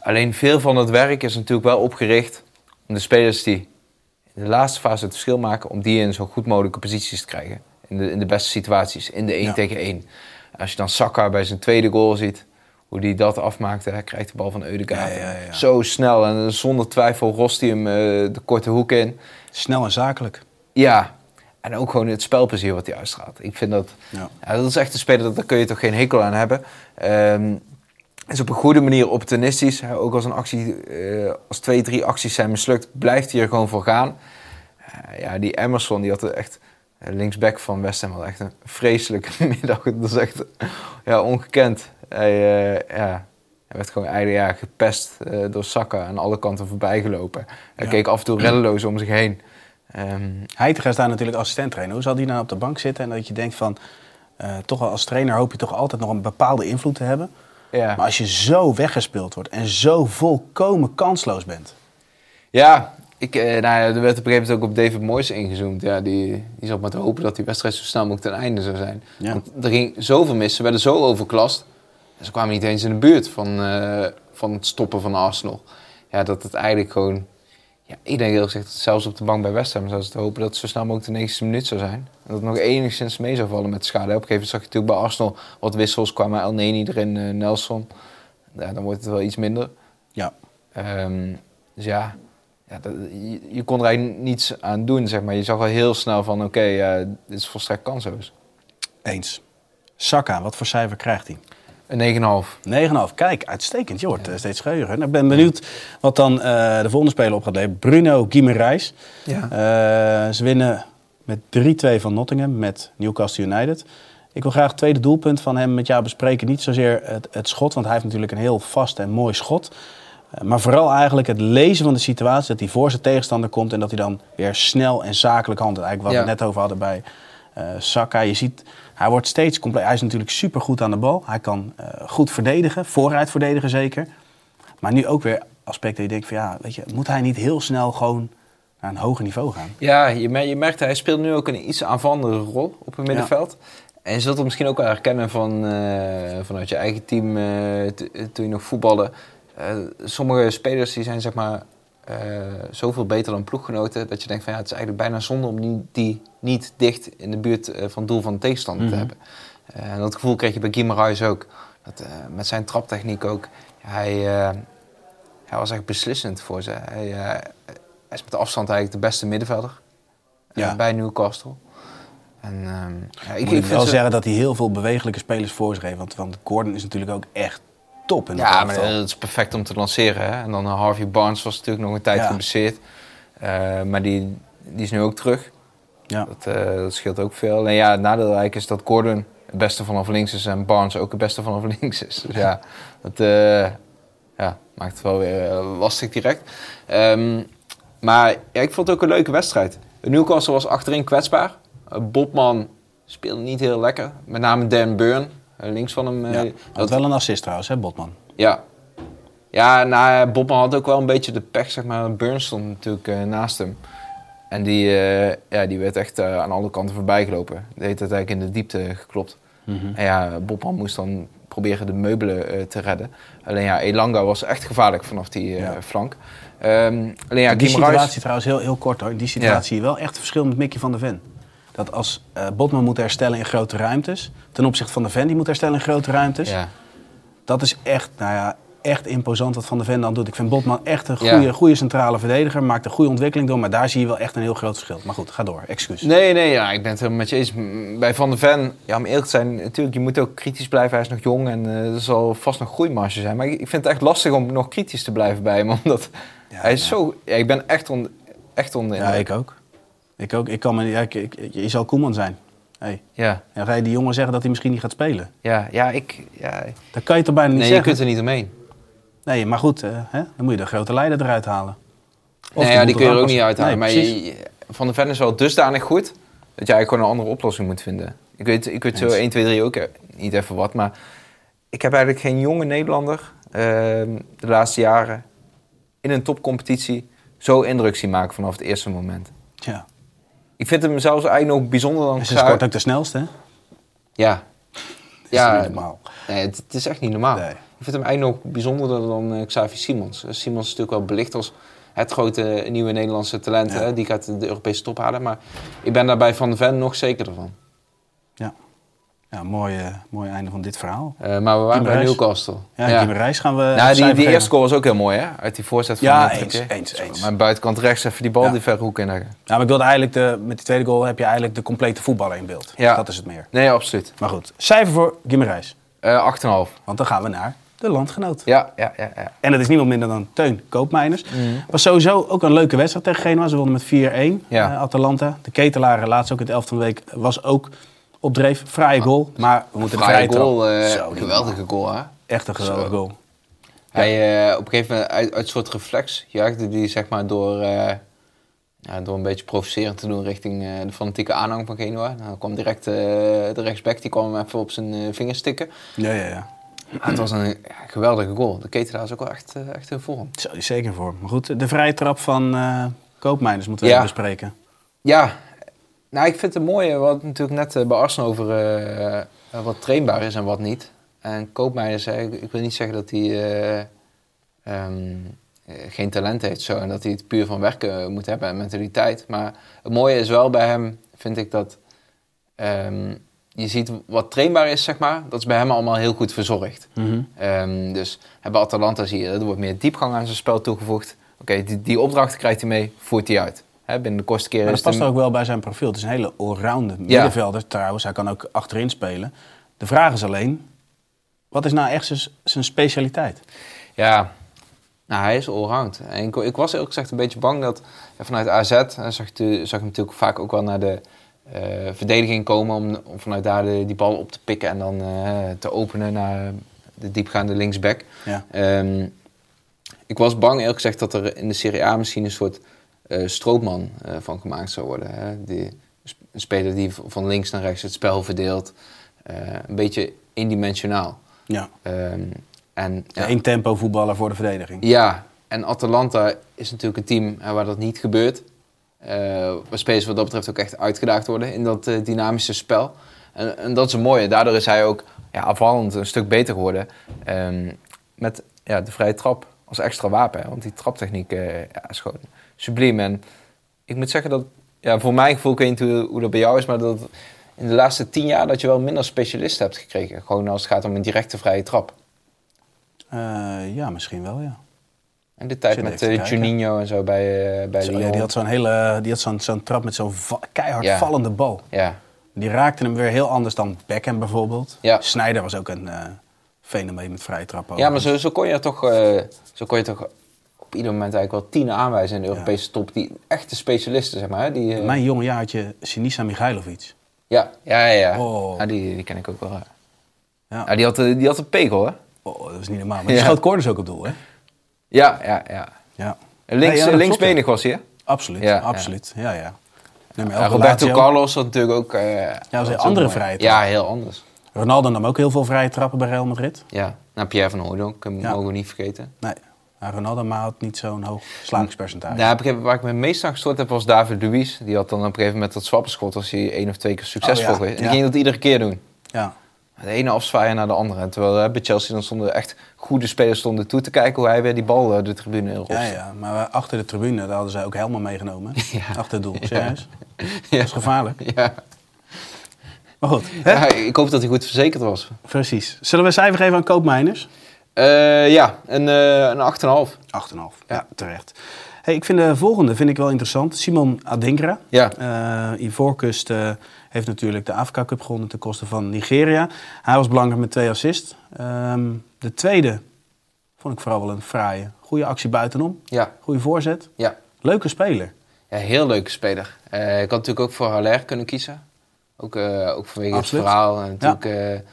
[SPEAKER 4] Alleen veel van het werk is natuurlijk wel opgericht om de spelers die in de laatste fase het verschil maken, om die in zo goed mogelijke posities te krijgen. In de, in de beste situaties, in de 1
[SPEAKER 2] Ja.
[SPEAKER 4] tegen 1. Als je dan Saka bij zijn tweede goal ziet, hoe hij dat afmaakte, hij krijgt de bal van Eudegaard.
[SPEAKER 2] Ja, ja, ja.
[SPEAKER 4] Zo snel en zonder twijfel rost hij hem eh, de korte hoek in.
[SPEAKER 2] Snel en zakelijk.
[SPEAKER 4] Ja, en ook gewoon het spelplezier wat hij uitstraalt. Ik vind dat, dat is echt een speler, dat- daar kun je toch geen hekel aan hebben. Ehm is op een goede manier opportunistisch. Hè, Ook als een actie, eh, als twee, drie acties zijn mislukt, blijft hij er gewoon voor gaan. Eh, ja, die Emerson, die had er echt, linksback van West Ham, had echt een vreselijke [LAUGHS] middag. Dat is echt ja, ongekend. Hij, eh, ja, hij werd gewoon eigenlijk ja, gepest eh, door Saka aan alle kanten voorbij gelopen. Hij
[SPEAKER 2] Ja.
[SPEAKER 4] keek af en toe reddeloos om zich heen. Ehm,
[SPEAKER 2] Heitinga is daar natuurlijk assistent trainer. Hoe zal die nou op de bank zitten en dat je denkt van... eh, toch wel als trainer hoop je toch altijd nog een bepaalde invloed te hebben.
[SPEAKER 4] ja.
[SPEAKER 2] Maar als je zo weggespeeld wordt en zo volkomen kansloos bent...
[SPEAKER 4] Ja, ik, eh, nou ja, er werd op een gegeven moment ook op David Moyes ingezoomd. Ja, die, die zat maar te hopen dat die wedstrijd zo snel mogelijk ten einde zou zijn.
[SPEAKER 2] Ja.
[SPEAKER 4] Want er ging zoveel mis, ze werden zo overklast. En ze kwamen niet eens in de buurt van, eh, van het stoppen van Arsenal. Ja, dat het eigenlijk gewoon... Ja, ik denk eerlijk gezegd zelfs op de bank bij West Ham zouden ze te hopen dat het zo snel mogelijk de 90 minuut zou zijn. En dat het nog enigszins mee zou vallen met schade. Op een gegeven moment zag je natuurlijk bij Arsenal wat wissels. kwamen El Neni erin, eh, Nelson. Ja, dan wordt het wel iets minder.
[SPEAKER 2] Ja,
[SPEAKER 4] Ehm, dus ja, ja dat, je, je kon er eigenlijk niets aan doen, zeg maar. Je zag al heel snel van, oké, ja, dit is volstrekt kansloos.
[SPEAKER 2] eens. Saka, wat voor cijfer krijgt hij?
[SPEAKER 4] Een 9,5.
[SPEAKER 2] 9,5. Kijk, uitstekend. Je wordt eh, steeds geheugen. Nou, ik ben benieuwd wat dan eh, de volgende speler op gaat leveren. Bruno Guimaraes.
[SPEAKER 4] Ja.
[SPEAKER 2] Eh, ze winnen met 3-2 van Nottingham met Newcastle United. Ik wil graag het tweede doelpunt van hem met jou bespreken. Niet zozeer het, het schot, want hij heeft natuurlijk een heel vast en mooi schot. Eh, maar vooral eigenlijk het lezen van de situatie. Dat hij voor zijn tegenstander komt en dat hij dan weer snel en zakelijk handelt. Eigenlijk wat we het net over hadden bij eh Saka. Je ziet, hij wordt steeds compleet. Hij is natuurlijk supergoed aan de bal. Hij kan eh, goed verdedigen, vooruit verdedigen zeker. Maar nu ook weer aspecten die je denkt van ja, weet je, moet hij niet heel snel gewoon naar een hoger niveau gaan?
[SPEAKER 4] Ja, je, mer- je merkt, hij speelt nu ook een iets aanvallendere rol op het middenveld. En je zult hem misschien ook wel herkennen van, vanuit je eigen team toen je nog voetbalde. Eh, sommige spelers die zijn zeg maar eh, zoveel beter dan ploeggenoten dat je denkt van ja, het is eigenlijk bijna zonde om die, die niet dicht in de buurt eh, van het doel van de tegenstander
[SPEAKER 2] Mhm.
[SPEAKER 4] te hebben. Eh, en dat gevoel kreeg je bij Guimaraes ook. Dat, met zijn traptechniek ook. Hij, hij was echt beslissend voor ze. Hij, hij is met afstand eigenlijk de beste middenvelder
[SPEAKER 2] Ja.
[SPEAKER 4] bij Newcastle. En, ehm, ja,
[SPEAKER 2] Ik
[SPEAKER 4] ik,
[SPEAKER 2] moet
[SPEAKER 4] ik
[SPEAKER 2] wel
[SPEAKER 4] ze-
[SPEAKER 2] zeggen dat hij heel veel bewegelijke spelers voor zich heeft. Want, want Gordon is natuurlijk ook echt top
[SPEAKER 4] Ja, maar dat is perfect om te lanceren. Hè? En dan eh, Harvey Barnes was natuurlijk nog een tijd geblesseerd. Eh, maar die, die is nu ook terug.
[SPEAKER 2] Ja.
[SPEAKER 4] Dat, eh, dat scheelt ook veel. En ja, het nadeel eigenlijk is dat Gordon het beste vanaf links is en Barnes ook het beste vanaf [LAUGHS] links is. Dus ja, dat eh, ja, maakt het wel weer eh, lastig direct. Ehm, maar ja, ik vond het ook een leuke wedstrijd. Newcastle was achterin kwetsbaar. Eh, Bobman speelde niet heel lekker. Met name Dan Burn, eh, links van hem. eh,
[SPEAKER 2] Ja, had wel een assist trouwens, hè, Botman.
[SPEAKER 4] ja. Ja, nou, Bobman had ook wel een beetje de pech, zeg maar. Burns stond natuurlijk eh, naast hem. En die, eh, ja, die werd echt eh, aan alle kanten voorbij gelopen. Die heeft uiteindelijk in de diepte geklopt.
[SPEAKER 2] Mhm.
[SPEAKER 4] En ja, Bobman moest dan proberen de meubelen eh, te redden. Alleen ja, Elanga was echt gevaarlijk vanaf die eh,
[SPEAKER 2] Ja.
[SPEAKER 4] flank. Ehm, alleen ja,
[SPEAKER 2] die
[SPEAKER 4] Kim Ruijs-
[SPEAKER 2] situatie trouwens, heel, heel kort hoor. Die situatie wel echt verschil met Mickey van der Ven. Dat als eh, Botman moet herstellen in grote ruimtes, ten opzichte van de Ven die moet herstellen in grote ruimtes,
[SPEAKER 4] Ja.
[SPEAKER 2] dat is echt, nou ja, echt imposant wat Van der Ven dan doet. Ik vind Botman echt een
[SPEAKER 4] Ja.
[SPEAKER 2] goede, goede centrale verdediger, maakt een goede ontwikkeling door, maar daar zie je wel echt een heel groot verschil. Maar goed, ga door, excuus.
[SPEAKER 4] Nee, nee, ja, ik ben het helemaal met je eens. Bij Van der Ven, ja, om eerlijk te zijn, natuurlijk, je moet ook kritisch blijven. Hij is nog jong en eh, er zal vast nog groeimarge zijn. Maar ik, ik vind het echt lastig om nog kritisch te blijven bij hem. [LAUGHS] Omdat
[SPEAKER 2] Ja,
[SPEAKER 4] hij is
[SPEAKER 2] ja.
[SPEAKER 4] zo... Ik ben echt, on, echt onder de
[SPEAKER 2] Ja, ik ook. Ik ook. Ik kan me, ja, ik, ik- je zal Koeman zijn. Hey.
[SPEAKER 4] Ja,
[SPEAKER 2] En ga je die jongen zeggen dat hij misschien niet gaat spelen?
[SPEAKER 4] ja, ja, ik... Ja,
[SPEAKER 2] Dat kan je toch bijna niet
[SPEAKER 4] nee, je
[SPEAKER 2] zeggen?
[SPEAKER 4] kunt er niet omheen.
[SPEAKER 2] Nee, maar goed, eh, hè? dan moet je de grote leider eruit halen. Of
[SPEAKER 4] nee,
[SPEAKER 2] die
[SPEAKER 4] ja, die kun je er ook niet uithalen.
[SPEAKER 2] Nee,
[SPEAKER 4] maar je- Van der Ven is wel dusdanig goed... dat je eigenlijk gewoon een andere oplossing moet vinden. Ik weet, ik weet zo
[SPEAKER 2] Eens.
[SPEAKER 4] 1, 2, 3 ook eh, niet even wat. Maar ik heb eigenlijk geen jonge Nederlander... ehm, de laatste jaren in een topcompetitie... zo indruk zien maken vanaf het eerste moment.
[SPEAKER 2] Ja.
[SPEAKER 4] Ik vind hem zelfs eigenlijk nog bijzonder dan
[SPEAKER 2] ze scoort ook de snelste, hè?
[SPEAKER 4] Ja.
[SPEAKER 2] Dat is
[SPEAKER 4] Ja,
[SPEAKER 2] niet normaal.
[SPEAKER 4] Nee, het, het is echt niet normaal.
[SPEAKER 2] Nee.
[SPEAKER 4] Ik vind hem eigenlijk nog bijzonderder dan eh, Xavi Simons. Eh, Simons is natuurlijk wel belicht als het grote nieuwe Nederlandse talent.
[SPEAKER 2] Ja.
[SPEAKER 4] Hè? Die gaat de Europese top halen. Maar ik ben daarbij Van de Ven nog zekerder van.
[SPEAKER 2] Ja. Ja, mooi, eh, mooi einde van dit verhaal.
[SPEAKER 4] Eh, maar we waren bij. Newcastle.
[SPEAKER 2] Ja, ja. Reis gaan we
[SPEAKER 4] Nou, die, die eerste goal was ook heel mooi, hè? Uit die voorzet van
[SPEAKER 2] Ja, eens, eens.
[SPEAKER 4] Mijn buitenkant rechts even die bal
[SPEAKER 2] Ja.
[SPEAKER 4] die verre hoek inleggen.
[SPEAKER 2] Ja, maar ik wilde eigenlijk, de, met die tweede goal heb je eigenlijk de complete voetballer in beeld.
[SPEAKER 4] Ja.
[SPEAKER 2] Dat is het meer.
[SPEAKER 4] Nee, absoluut.
[SPEAKER 2] Maar goed, cijfer voor Gimmerijs.
[SPEAKER 4] Eh 8,5.
[SPEAKER 2] Want dan gaan we naar de landgenoot.
[SPEAKER 4] Ja, ja, ja. ja.
[SPEAKER 2] En dat is niemand minder dan Teun Koopmeiners.
[SPEAKER 4] Mhm.
[SPEAKER 2] Was sowieso ook een leuke wedstrijd tegen Genua. Ze wonnen met 4-1,
[SPEAKER 4] Ja.
[SPEAKER 2] eh, Atalanta. De ketelaren, laatst ook in het elfde van de week, was ook op dreef. Fraaie goal, maar we moeten de
[SPEAKER 4] Vrije
[SPEAKER 2] vrije
[SPEAKER 4] goal,
[SPEAKER 2] Zo, niet
[SPEAKER 4] geweldige goal, hè?
[SPEAKER 2] Echt een geweldige
[SPEAKER 4] Zo.
[SPEAKER 2] goal.
[SPEAKER 4] Hij, eh, op een gegeven moment, uit, uit soort reflex, jaagde die zeg maar door, eh, ja, door een beetje provocerend te doen richting de fanatieke aanhang van Genua. Nou, dan kwam direct de rechtsback, die kwam hem even op zijn vingers stikken.
[SPEAKER 2] Ja, ja, ja.
[SPEAKER 4] Ah, het was een ja, geweldige goal. De ketelaar is ook wel echt, echt in vorm.
[SPEAKER 2] Zo, die is zeker voor. Maar goed, de vrije trap van Koopmeiners moeten we
[SPEAKER 4] Ja.
[SPEAKER 2] even bespreken.
[SPEAKER 4] Ja, nou ik vind het mooie, het natuurlijk net eh, bij Arsenal over eh, eh, wat trainbaar is en wat niet. En Koopmeijer zei, ik, ik wil niet zeggen dat hij eh, ehm, eh, geen talent heeft zo, en dat hij het puur van werken moet hebben en mentaliteit. Maar het mooie is wel bij hem, vind ik dat ehm, je ziet wat trainbaar is, zeg maar, dat is bij hem allemaal heel goed verzorgd.
[SPEAKER 2] Mhm.
[SPEAKER 4] Ehm, dus hè, bij Atalanta zie je, er wordt meer diepgang aan zijn spel toegevoegd. Oké, die, die opdracht krijgt hij mee, voert hij uit. Hè, binnen de kortste
[SPEAKER 2] Maar dat past
[SPEAKER 4] een-
[SPEAKER 2] ook wel bij zijn profiel. Het is een hele allrounder middenvelder trouwens. Hij kan ook achterin spelen. De vraag is alleen, wat is nou echt zijn- specialiteit?
[SPEAKER 4] Ja, nou, hij is allround. En ik, ik was eerlijk gezegd een beetje bang dat ja, vanuit AZ... eh, zag, je, zag natuurlijk vaak ook wel naar de eh, verdediging komen... Om, om vanuit daar de, die bal op te pikken en dan eh, te openen naar de diepgaande linksback.
[SPEAKER 2] Ja.
[SPEAKER 4] Ehm, ik was bang eerlijk gezegd dat er in de Serie A misschien een soort stroopman eh, van gemaakt zou worden. Hè? Die, een speler die van links naar rechts het spel verdeelt. Eh, een beetje indimensionaal.
[SPEAKER 2] Ja,
[SPEAKER 4] Ehm, en, ja,
[SPEAKER 2] één tempo voetballer voor de verdediging.
[SPEAKER 4] ja, en Atalanta is natuurlijk een team eh, waar dat niet gebeurt. Eh, waar spelers wat dat betreft ook echt uitgedaagd worden in dat eh, dynamische spel. En, en dat is een mooie. Daardoor is hij ook ja, afvallend een stuk beter geworden. Ehm, met ja, de vrije trap als extra wapen. hè. Want die traptechniek eh, ja, is gewoon subliem. En ik moet zeggen dat, ja, voor mijn gevoel, ik weet niet hoe, hoe dat bij jou is, maar dat in de laatste tien jaar dat je wel minder specialisten hebt gekregen. Gewoon als het gaat om een directe vrije trap.
[SPEAKER 2] Eh, ja, misschien wel, ja.
[SPEAKER 4] En de tijd met uh,
[SPEAKER 2] kijken.
[SPEAKER 4] Juninho en zo bij, eh bij
[SPEAKER 2] Zo,
[SPEAKER 4] Lyon.
[SPEAKER 2] ja, die had zo'n hele, die had zo'n zo'n trap met zo'n va- keihard
[SPEAKER 4] Ja.
[SPEAKER 2] vallende bal.
[SPEAKER 4] Ja,
[SPEAKER 2] Die raakte hem weer heel anders dan Beckham bijvoorbeeld.
[SPEAKER 4] Ja.
[SPEAKER 2] Sneijder was ook een eh, fenomeen met vrije trappen.
[SPEAKER 4] Ja, maar zo, zo, kon je toch, eh, zo kon je toch op ieder moment eigenlijk wel tien aanwijzen in de
[SPEAKER 2] Ja.
[SPEAKER 4] Europese top. Die echte specialisten, zeg maar. Die, eh,
[SPEAKER 2] mijn jonge jaartje Sinisa Mihailovic.
[SPEAKER 4] ja, ja, ja. ja.
[SPEAKER 2] Oh.
[SPEAKER 4] Ja, die, die ken ik ook wel. Ja.
[SPEAKER 2] Ja.
[SPEAKER 4] Ja, die, had, eh, die had een pegel, hè?
[SPEAKER 2] Oh, dat is niet normaal. Maar [LAUGHS] die
[SPEAKER 4] Ja.
[SPEAKER 2] schoot corners ook op doel, hè?
[SPEAKER 4] Ja, ja, ja.
[SPEAKER 2] Ja.
[SPEAKER 4] Links,
[SPEAKER 2] ja, dat
[SPEAKER 4] linksbenig was hij, hè?
[SPEAKER 2] Absoluut,
[SPEAKER 4] Ja,
[SPEAKER 2] absoluut. Ja, ja. Nummer
[SPEAKER 4] Ja,
[SPEAKER 2] 11
[SPEAKER 4] Roberto. Carlos had natuurlijk ook... eh,
[SPEAKER 2] dat is een andere trap.
[SPEAKER 4] Ja, heel anders.
[SPEAKER 2] Ronaldo nam ook heel veel vrije trappen bij Real Madrid.
[SPEAKER 4] Ja. Nou, Pierre van Hooydonk,
[SPEAKER 2] Ja.
[SPEAKER 4] mogen we niet vergeten.
[SPEAKER 2] Nee, Ronaldo maar had niet zo'n hoog slagingspercentage.
[SPEAKER 4] Ik, waar ik me het meest aan gestoord heb was David Luiz. Die had dan op een gegeven moment dat swappenschot, was hij één of twee keer succesvol
[SPEAKER 2] Oh, ja.
[SPEAKER 4] geweest. En
[SPEAKER 2] Ja.
[SPEAKER 4] die ging dat iedere keer doen.
[SPEAKER 2] Ja,
[SPEAKER 4] De ene afzwaaien naar de andere. En Terwijl hè, bij Chelsea dan stonden echt goede spelers stonden toe te kijken hoe hij weer die bal eh, de tribune in
[SPEAKER 2] ja,
[SPEAKER 4] roste.
[SPEAKER 2] ja, maar we- achter de tribune, daar hadden zij ook helemaal meegenomen. [LAUGHS]
[SPEAKER 4] Ja.
[SPEAKER 2] Achter het doel, serieus. [LAUGHS]
[SPEAKER 4] Ja.
[SPEAKER 2] Dat is gevaarlijk.
[SPEAKER 4] Ja.
[SPEAKER 2] Maar goed, hè?
[SPEAKER 4] Ja, ik hoop dat hij goed verzekerd was.
[SPEAKER 2] precies. Zullen we een cijfer geven aan Koopmijners?
[SPEAKER 4] Eh, ja, een, eh een 8,5.
[SPEAKER 2] 8,5. Ja, terecht. Hey, ik vind de volgende vind ik wel interessant. Simon Adinkra.
[SPEAKER 4] Ja.
[SPEAKER 2] Eh Ivoorkust heeft natuurlijk de Afrika Cup gewonnen ten koste van Nigeria. Hij was belangrijk met twee assists. Ehm, de tweede vond ik vooral wel een fraaie. Goede actie buitenom.
[SPEAKER 4] Ja,
[SPEAKER 2] Goede voorzet.
[SPEAKER 4] ja.
[SPEAKER 2] Leuke speler.
[SPEAKER 4] ja heel leuke speler. Ik had natuurlijk ook voor Haller kunnen kiezen. Ook, ook vanwege
[SPEAKER 2] Absoluut.
[SPEAKER 4] het verhaal. En natuurlijk,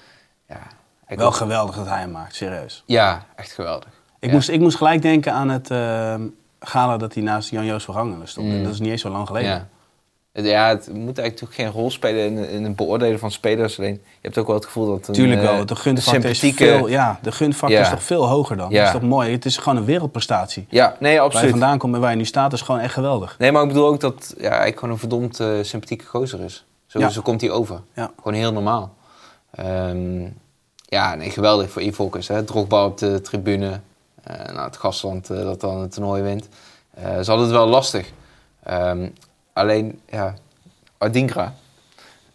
[SPEAKER 4] ja, ik
[SPEAKER 2] Wel geweldig dat hij hem maakt, serieus.
[SPEAKER 4] ja, echt geweldig.
[SPEAKER 2] Ik,
[SPEAKER 4] Ja.
[SPEAKER 2] moest, ik moest gelijk denken aan het ehm, gala dat hij naast Jan-Joos Vergangenen stond.
[SPEAKER 4] Mm.
[SPEAKER 2] Dat is niet eens zo lang geleden.
[SPEAKER 4] Ja. Het- Ja, het moet eigenlijk toch geen rol spelen in, in het beoordelen van spelers. Alleen, je hebt ook wel het gevoel dat een,
[SPEAKER 2] Tuurlijk
[SPEAKER 4] eh,
[SPEAKER 2] wel. De gunfactor, is, veel, ja, de gunfactor
[SPEAKER 4] Ja.
[SPEAKER 2] is toch veel hoger dan.
[SPEAKER 4] Ja.
[SPEAKER 2] Dat is toch mooi. Het is gewoon een wereldprestatie.
[SPEAKER 4] Ja, nee,
[SPEAKER 2] Waar je
[SPEAKER 4] absoluut.
[SPEAKER 2] vandaan komt en waar je nu staat is gewoon echt geweldig.
[SPEAKER 4] Nee, maar ik bedoel ook dat ja, eigenlijk gewoon een verdomd eh, sympathieke gozer is. Zo,
[SPEAKER 2] Ja.
[SPEAKER 4] zo komt hij over.
[SPEAKER 2] Ja.
[SPEAKER 4] Gewoon heel normaal. Ehm, ja, nee, geweldig voor hè. Drogba op de tribune. eh nou, het gastland eh, dat dan het toernooi wint. Eh, ze hadden het wel lastig. Ehm, alleen, ja, Adinkra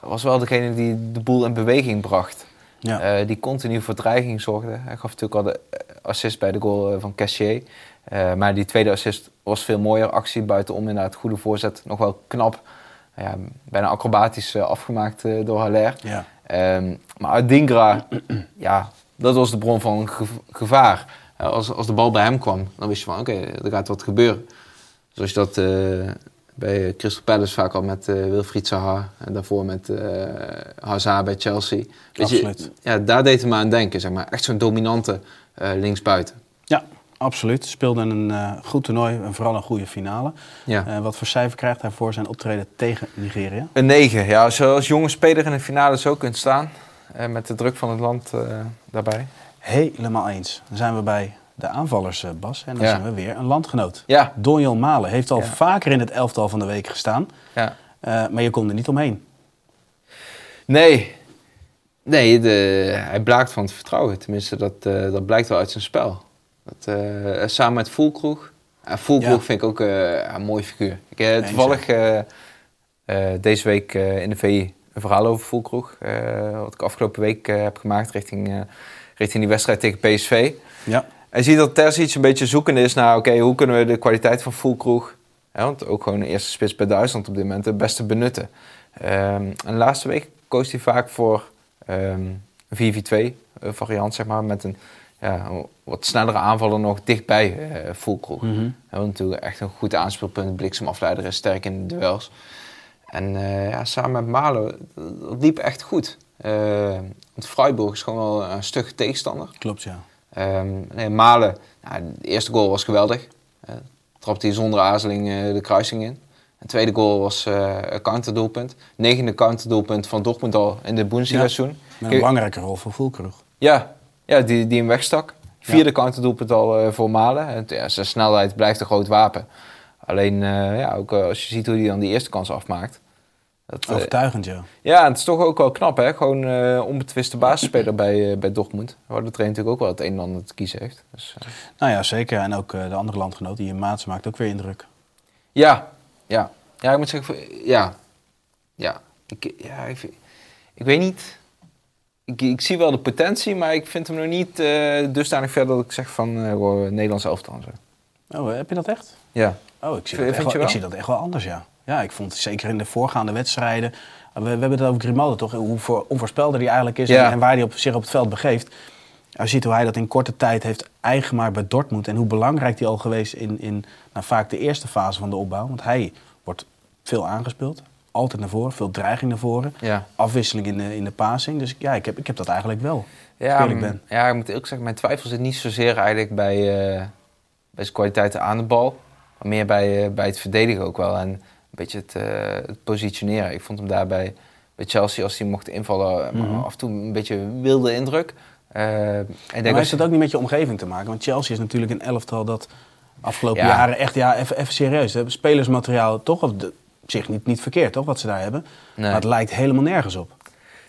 [SPEAKER 4] was wel degene die de boel in beweging bracht.
[SPEAKER 2] Ja.
[SPEAKER 4] Die continu voor dreiging zorgde. Hij gaf natuurlijk al de assist bij de goal van Cassier. Maar die tweede assist was veel mooier. Actie buitenom, inderdaad, goede voorzet. Nog wel knap. Ja, bijna acrobatisch afgemaakt door Haller.
[SPEAKER 2] ja.
[SPEAKER 4] Ehm, maar Adingra, ja, dat was de bron van gev- gevaar. Eh, als, als de bal bij hem kwam, dan wist je van oké, er gaat wat gebeuren. Zoals je dat eh, bij Crystal Palace vaak al met eh, Wilfried Zaha en daarvoor met Hazard bij Chelsea. Weet je,
[SPEAKER 2] Absoluut.
[SPEAKER 4] ja, daar deed hij me aan denken, zeg maar. Echt zo'n dominante linksbuiten.
[SPEAKER 2] Absoluut. Speelde een eh, goed toernooi en vooral een goede finale.
[SPEAKER 4] Ja.
[SPEAKER 2] Eh, wat voor cijfer krijgt hij voor zijn optreden tegen Nigeria?
[SPEAKER 4] Een 9, ja. Als je als jonge speler in de finale zo kunt staan, eh, met de druk van het land daarbij.
[SPEAKER 2] Helemaal eens. Dan zijn we bij de aanvallers, Bas. En dan
[SPEAKER 4] Ja.
[SPEAKER 2] zijn we weer een landgenoot.
[SPEAKER 4] Ja,
[SPEAKER 2] Donjel Malen heeft al
[SPEAKER 4] Ja.
[SPEAKER 2] vaker in het elftal van de week gestaan.
[SPEAKER 4] ja.
[SPEAKER 2] Maar je kon er niet omheen.
[SPEAKER 4] Nee. Nee, de, hij blaakt van het vertrouwen. Tenminste, dat, dat blijkt wel uit zijn spel. Dat, eh, samen met Voelkroeg. Voelkroeg
[SPEAKER 2] Ja.
[SPEAKER 4] vind ik ook eh, een mooi figuur. Ik heb toevallig eh, eh, deze week in de VI een verhaal over Voelkroeg. wat ik afgelopen week heb gemaakt richting, richting die wedstrijd tegen PSV.
[SPEAKER 2] Ja.
[SPEAKER 4] En je ziet dat Terzic een beetje zoekende is naar... oké, hoe kunnen we de kwaliteit van Voelkroeg... Hè, want ook gewoon de eerste spits bij Duitsland op dit moment... het beste benutten. Ehm, en de laatste week koos hij vaak voor ehm, een 4-4-2 eh, variant, zeg maar... met een ja, een wat snellere aanvaller nog dichtbij eh Voelkroeg.
[SPEAKER 2] Mhm.
[SPEAKER 4] Hè, want natuurlijk echt een goed aanspeelpunt. Bliksemafleider is sterk in de duels. En eh, ja, samen met Malen, dat liep echt goed. Eh, want Freiburg is gewoon wel een stugge tegenstander.
[SPEAKER 2] Klopt, ja.
[SPEAKER 4] Ehm, nee, Malen, nou, de eerste goal was geweldig. Uh, trapte hij zonder aarzeling eh, de kruising in. De tweede goal was eh, een counterdoelpunt. Negende counterdoelpunt van Dortmund al in de Bundesliga-seizoen.
[SPEAKER 2] Met een belangrijke rol voor Voelkroeg.
[SPEAKER 4] Ja, ja die, die hem wegstak. Vierde counterdoelpunt al eh, voor Malen. En, ja, zijn snelheid blijft een groot wapen. Alleen, eh, ja, ook eh, als je ziet hoe hij dan die eerste kans afmaakt. Dat,
[SPEAKER 2] Overtuigend, ja.
[SPEAKER 4] ja, het is toch ook wel knap, hè? Gewoon onbetwiste basisspeler bij, bij Dortmund. Waar de trainer natuurlijk ook wel het een en ander te kiezen heeft. Dus,
[SPEAKER 2] Nou ja, zeker. En ook de andere landgenoot, die Maats, maakt ook weer indruk.
[SPEAKER 4] ja, ja. Ja, ik moet zeggen, ja. Ja, ik, ja, ik weet niet. Ik, ik zie wel de potentie, maar ik vind hem nog niet eh dusdanig ver dat ik zeg van eh gewoon Nederlands elftal en zo.
[SPEAKER 2] Oh, heb je dat echt?
[SPEAKER 4] Ja.
[SPEAKER 2] Oh, ik zie,
[SPEAKER 4] Vind-
[SPEAKER 2] dat echt wel, ik zie dat echt wel anders, ja. Ja, ik vond zeker in de voorgaande wedstrijden... We, we hebben het over Grimaldo, toch? Hoe voor, onvoorspelbaar hij eigenlijk is
[SPEAKER 4] Ja.
[SPEAKER 2] en, en waar hij op, zich op het veld begeeft. Als je ziet hoe hij dat in korte tijd heeft eigengemaakt bij Dortmund... en hoe belangrijk hij al geweest in, in nou, vaak de eerste fase van de opbouw. Want hij wordt veel aangespeeld. Altijd naar voren, veel dreiging naar voren.
[SPEAKER 4] Ja.
[SPEAKER 2] Afwisseling in de, in de passing. Dus ja, ik heb, ik heb dat eigenlijk wel.
[SPEAKER 4] Ja,
[SPEAKER 2] ik eerlijk
[SPEAKER 4] m-
[SPEAKER 2] ben.
[SPEAKER 4] ja, ik moet eerlijk zeggen, mijn twijfel zit niet zozeer eigenlijk bij, eh, bij zijn kwaliteiten aan de bal. Maar meer bij, eh, bij het verdedigen ook wel. En een beetje het, eh, het positioneren. Ik vond hem daarbij bij Chelsea, als hij mocht invallen,
[SPEAKER 2] Mhm.
[SPEAKER 4] af en toe een beetje wilde indruk. Ik denk
[SPEAKER 2] Maar heeft het ook niet met je omgeving te maken? Want Chelsea is natuurlijk een elftal dat afgelopen
[SPEAKER 4] Ja.
[SPEAKER 2] jaren echt, ja, even, even serieus. Hè? Spelersmateriaal toch op, de, op zich niet, niet verkeerd, toch, wat ze daar hebben.
[SPEAKER 4] Nee.
[SPEAKER 2] Maar het lijkt helemaal nergens op.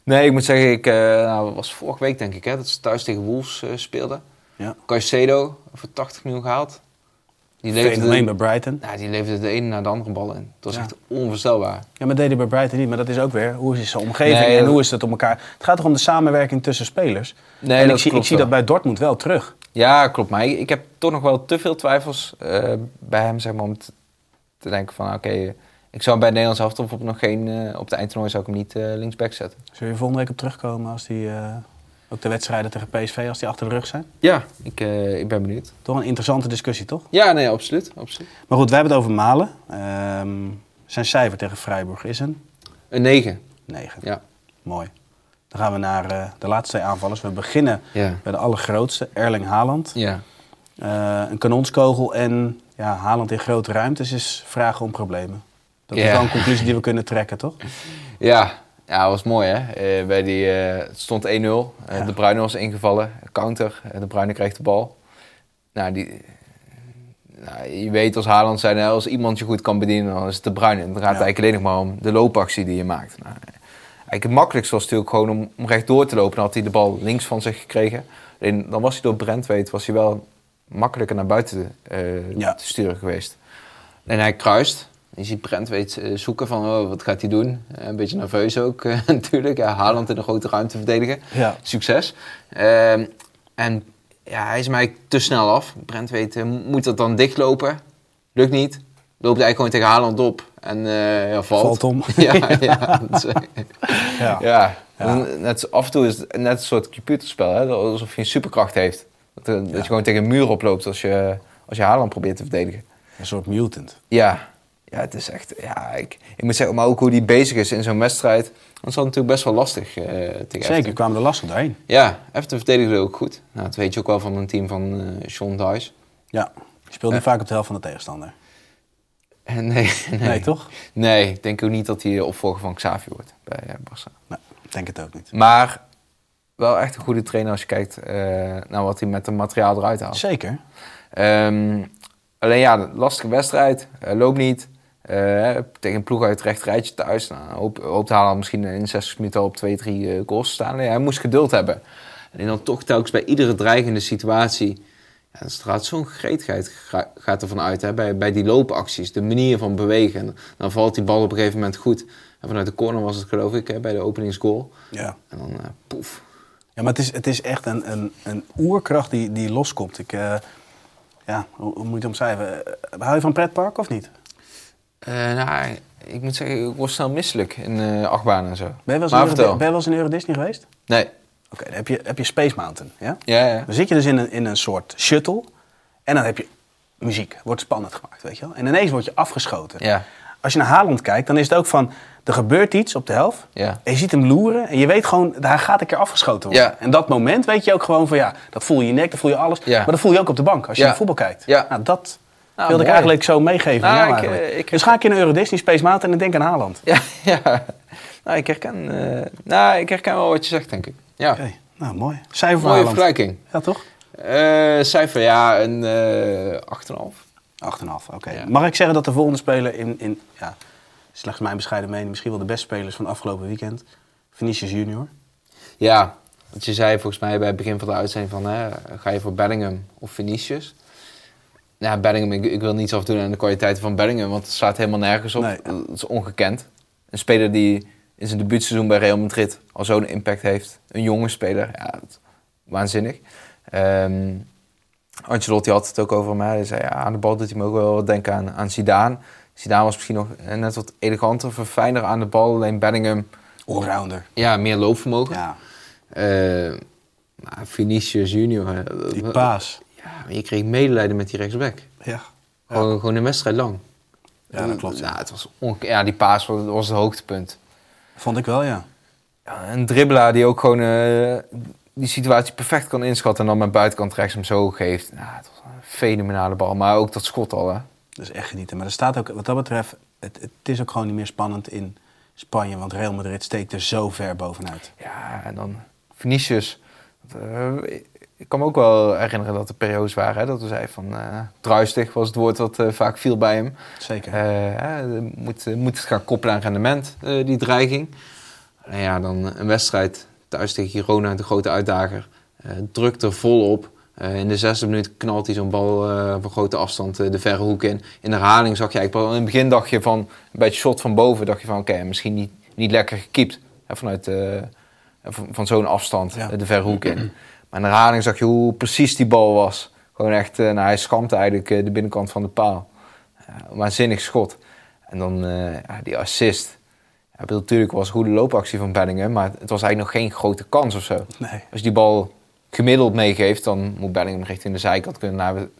[SPEAKER 4] Nee, ik moet zeggen, ik eh, nou, was vorige week denk ik, hè, dat ze thuis tegen Wolves eh, speelden.
[SPEAKER 2] Ja.
[SPEAKER 4] Caicedo, voor 80 miljoen gehaald. Die leverde,
[SPEAKER 2] Fenomeen bij Brighton.
[SPEAKER 4] nou, die leverde de ene na de andere bal in. Dat was
[SPEAKER 2] Ja.
[SPEAKER 4] echt onvoorstelbaar.
[SPEAKER 2] Ja, maar deed hij bij Brighton niet. Maar dat is ook weer, hoe is zijn omgeving
[SPEAKER 4] Nee,
[SPEAKER 2] en
[SPEAKER 4] dat-
[SPEAKER 2] hoe is het om elkaar... Het gaat toch om de samenwerking tussen spelers?
[SPEAKER 4] Nee,
[SPEAKER 2] en
[SPEAKER 4] dat
[SPEAKER 2] ik zie, ik zie dat bij Dortmund wel terug.
[SPEAKER 4] Ja, klopt. Maar ik, ik heb toch nog wel te veel twijfels eh, bij hem, zeg maar, om te, denken van, oké, ik zou bij het Nederlands elftal bijvoorbeeld nog geen, eh, op de eindtoernooi zou ik hem niet eh, linksback zetten.
[SPEAKER 2] Zullen we volgende week op terugkomen als die... eh, ook de wedstrijden tegen PSV, als die achter de rug zijn?
[SPEAKER 4] Ja, ik, ik ben benieuwd.
[SPEAKER 2] Toch een interessante discussie, toch?
[SPEAKER 4] Ja, nee, absoluut. absoluut.
[SPEAKER 2] Maar goed, wij hebben het over Malen. Ehm, zijn cijfer tegen Freiburg is een
[SPEAKER 4] Een 9.
[SPEAKER 2] 9.
[SPEAKER 4] Ja.
[SPEAKER 2] Mooi. Dan gaan we naar de laatste twee aanvallers. We beginnen
[SPEAKER 4] Ja.
[SPEAKER 2] bij de allergrootste, Erling Haaland.
[SPEAKER 4] Ja.
[SPEAKER 2] Een kanonskogel en ja, Haaland in grote ruimtes is vragen om problemen. Dat is wel een conclusie die we kunnen trekken, toch? [LAUGHS]
[SPEAKER 4] Ja, ja, dat was mooi hè. Eh, bij die, eh, het stond 1-0. Eh,
[SPEAKER 2] Ja.
[SPEAKER 4] De Bruyne was ingevallen. Counter. De Bruyne kreeg de bal. Nou, die, nou, je weet als Haaland zijn, hè, als iemand je goed kan bedienen, dan is het de Bruyne. Dan gaat het eigenlijk alleen nog maar om de loopactie die je maakt. Nou, eigenlijk het makkelijkste was natuurlijk gewoon om, om recht door te lopen. Dan had hij de bal links van zich gekregen. Alleen, dan was hij door Brent weet, was hij wel makkelijker naar buiten
[SPEAKER 2] Ja.
[SPEAKER 4] te sturen geweest. En hij kruist. Je ziet Brent weet eh, zoeken van oh, wat gaat hij doen. Eh, een beetje nerveus ook [LAUGHS] eh, natuurlijk. Ja, Haaland in een grote ruimte verdedigen.
[SPEAKER 2] Ja.
[SPEAKER 4] Succes. Ehm, en ja, hij is mij te snel af. Brent weet, moet dat dan dichtlopen? Lukt niet. Loopt hij eigenlijk gewoon tegen Haaland op. En ja, valt.
[SPEAKER 2] Valt om. [LAUGHS]
[SPEAKER 4] ja, ja, [LAUGHS] is-
[SPEAKER 2] Ja.
[SPEAKER 4] ja.
[SPEAKER 2] Ja.
[SPEAKER 4] Net, af en toe is het net een soort computerspel. Hè? Alsof je een superkracht heeft. Dat, dat je gewoon tegen een muur oploopt als je, als je Haaland probeert te verdedigen.
[SPEAKER 2] Een soort mutant.
[SPEAKER 4] Ja, ja het is echt... Ja, ik, ik moet zeggen, maar ook hoe die bezig is in zo'n wedstrijd. Dat is natuurlijk best wel lastig eh tegen
[SPEAKER 2] Zeker, kwamen er lastig doorheen.
[SPEAKER 4] Ja, Everton verdedigde ook goed. Nou, dat weet je ook wel van een team van eh Sean Dice.
[SPEAKER 2] Ja, je speelt niet vaak op de helft van de tegenstander.
[SPEAKER 4] En nee, [LAUGHS] nee.
[SPEAKER 2] Nee, toch?
[SPEAKER 4] Nee, ik denk ook niet dat hij opvolger van Xavi wordt bij Barca.
[SPEAKER 2] Nee, ik denk het ook niet.
[SPEAKER 4] Maar wel echt een goede trainer als je kijkt naar wat hij met het materiaal eruit haalt.
[SPEAKER 2] Zeker.
[SPEAKER 4] Ehm, alleen ja, lastige wedstrijd. Loopt niet. Eh, tegen een ploeg uit het recht rijtje thuis. Nou, hoop, hoopt Haaland misschien in 60 minuten al op 2, 3 eh, goals te staan. Nee, hij moest geduld hebben. En dan toch telkens bij iedere dreigende situatie... Ja, er straalt zo'n gretigheid ga- gaat ervan uit. Hè, bij, bij die loopacties, de manier van bewegen. En dan valt die bal op een gegeven moment goed. En vanuit de corner was het geloof ik, hè, bij de openingsgoal.
[SPEAKER 2] Ja.
[SPEAKER 4] En dan eh, poef.
[SPEAKER 2] Ja, maar het is, het is echt een, een, een oerkracht die, die loskomt. Ik, ja, hoe, hoe moet je het omschrijven? Hou je van pretpark of niet?
[SPEAKER 4] Eh, nou, ik moet zeggen, ik word snel misselijk in eh achtbanen en zo.
[SPEAKER 2] Ben je wel eens,
[SPEAKER 4] maar
[SPEAKER 2] in, Euro, ben je wel eens in Euro Disney geweest?
[SPEAKER 4] Nee.
[SPEAKER 2] Oké, dan heb je, heb je Space Mountain. Ja?
[SPEAKER 4] Ja, ja.
[SPEAKER 2] Dan zit je dus in een, in een soort shuttle. En dan heb je muziek. Wordt spannend gemaakt, weet je wel. En ineens word je afgeschoten.
[SPEAKER 4] Ja.
[SPEAKER 2] Als je naar Haaland kijkt, dan is het ook van... Er gebeurt iets op de helft.
[SPEAKER 4] Ja.
[SPEAKER 2] En je ziet hem loeren. En je weet gewoon, hij gaat een keer afgeschoten worden.
[SPEAKER 4] Ja.
[SPEAKER 2] En dat moment weet je ook gewoon van... Ja, dat voel je in je nek, dat voel je alles.
[SPEAKER 4] Ja.
[SPEAKER 2] Maar dat voel je ook op de bank als je naar voetbal kijkt.
[SPEAKER 4] Ja.
[SPEAKER 2] Nou, dat
[SPEAKER 4] Nou,
[SPEAKER 2] wilde ik eigenlijk zo meegeven
[SPEAKER 4] Nou, ik, eh, ik-
[SPEAKER 2] dus ga ik in een Euro Disney Space Mountain en denk aan Haaland.
[SPEAKER 4] Ja, [LAUGHS] ja. Nou, ik herken, eh, nou, ik herken wel wat je zegt, denk ik. Ja.
[SPEAKER 2] Oké, nou mooi. Cijfer voor
[SPEAKER 4] Mooie vergelijking.
[SPEAKER 2] Ja, toch?
[SPEAKER 4] Eh, cijfer, ja, een eh 8,5.
[SPEAKER 2] 8,5, oké.
[SPEAKER 4] Ja.
[SPEAKER 2] Mag ik zeggen dat de volgende speler in, in ja, slechts mijn bescheiden mening, misschien wel de beste spelers van afgelopen weekend, Vinicius Junior.
[SPEAKER 4] Ja, want je zei volgens mij bij het begin van de uitzending van... Hè, ga je voor Bellingham of Vinicius? Ja, Bellingham, ik, ik wil niets afdoen aan de kwaliteiten van Bellingham... want het staat helemaal nergens op.
[SPEAKER 2] Nee.
[SPEAKER 4] Dat is ongekend. Een speler die in zijn debuutseizoen bij Real Madrid... al zo'n impact heeft. Een jonge speler, ja, waanzinnig. Ehm Ancelotti had het ook over hè. Hij zei, ja, aan de bal doet hij me ook wel wat denken aan, aan Zidane. Zidane was misschien nog net wat eleganter, verfijnder aan de bal. Alleen Bellingham,
[SPEAKER 2] Allrounder.
[SPEAKER 4] ja, meer loopvermogen.
[SPEAKER 2] Ja.
[SPEAKER 4] Nou, Vinicius junior.
[SPEAKER 2] Die paas.
[SPEAKER 4] Ja, maar je kreeg medelijden met die rechtsback.
[SPEAKER 2] Ja.
[SPEAKER 4] Gewoon, gewoon een wedstrijd lang.
[SPEAKER 2] Ja, dat klopt.
[SPEAKER 4] Ja, het was ja, die paas was, was het hoogtepunt.
[SPEAKER 2] Vond ik wel, ja.
[SPEAKER 4] Ja, een dribbelaar die ook gewoon eh, die situatie perfect kan inschatten... en dan met buitenkant rechts hem zo geeft. Ja, het was een fenomenale bal. Maar ook dat schot al, hè.
[SPEAKER 2] Dat is echt genieten. Maar er staat ook, wat dat betreft, het, het is ook gewoon niet meer spannend in Spanje. Want Real Madrid steekt er zo ver bovenuit.
[SPEAKER 4] Ja, en dan Vinicius. Eh, ik kan me ook wel herinneren dat er periodes waren hè, dat we zeiden van eh druistig was het woord wat eh, vaak viel bij hem.
[SPEAKER 2] Zeker.
[SPEAKER 4] Eh, moet, moet het gaan koppelen aan rendement, die dreiging. Nou ja, dan een wedstrijd thuis tegen Girona, de grote uitdager. eh drukt er vol op. In de zesde minuut knalt hij zo'n bal van grote afstand de verre hoek in. In de herhaling zag je eigenlijk wel... In het begin dacht je van, bij het shot van boven, dacht je van... Oké, misschien niet, niet lekker gekiept hè, vanuit van, van zo'n afstand
[SPEAKER 2] Ja.
[SPEAKER 4] de verre hoek in. Maar in de herhaling zag je hoe precies die bal was. Gewoon echt, eh, nou, hij schampte eigenlijk eh, de binnenkant van de paal. Ja, waanzinnig schot. En dan eh, ja, die assist. Ja, bedoel, natuurlijk was een goede loopactie van Bellingham, maar het was eigenlijk nog geen grote kans of zo.
[SPEAKER 2] Nee.
[SPEAKER 4] Als je die bal gemiddeld meegeeft, dan moet Bellingham richting de zijkant kunnen naar een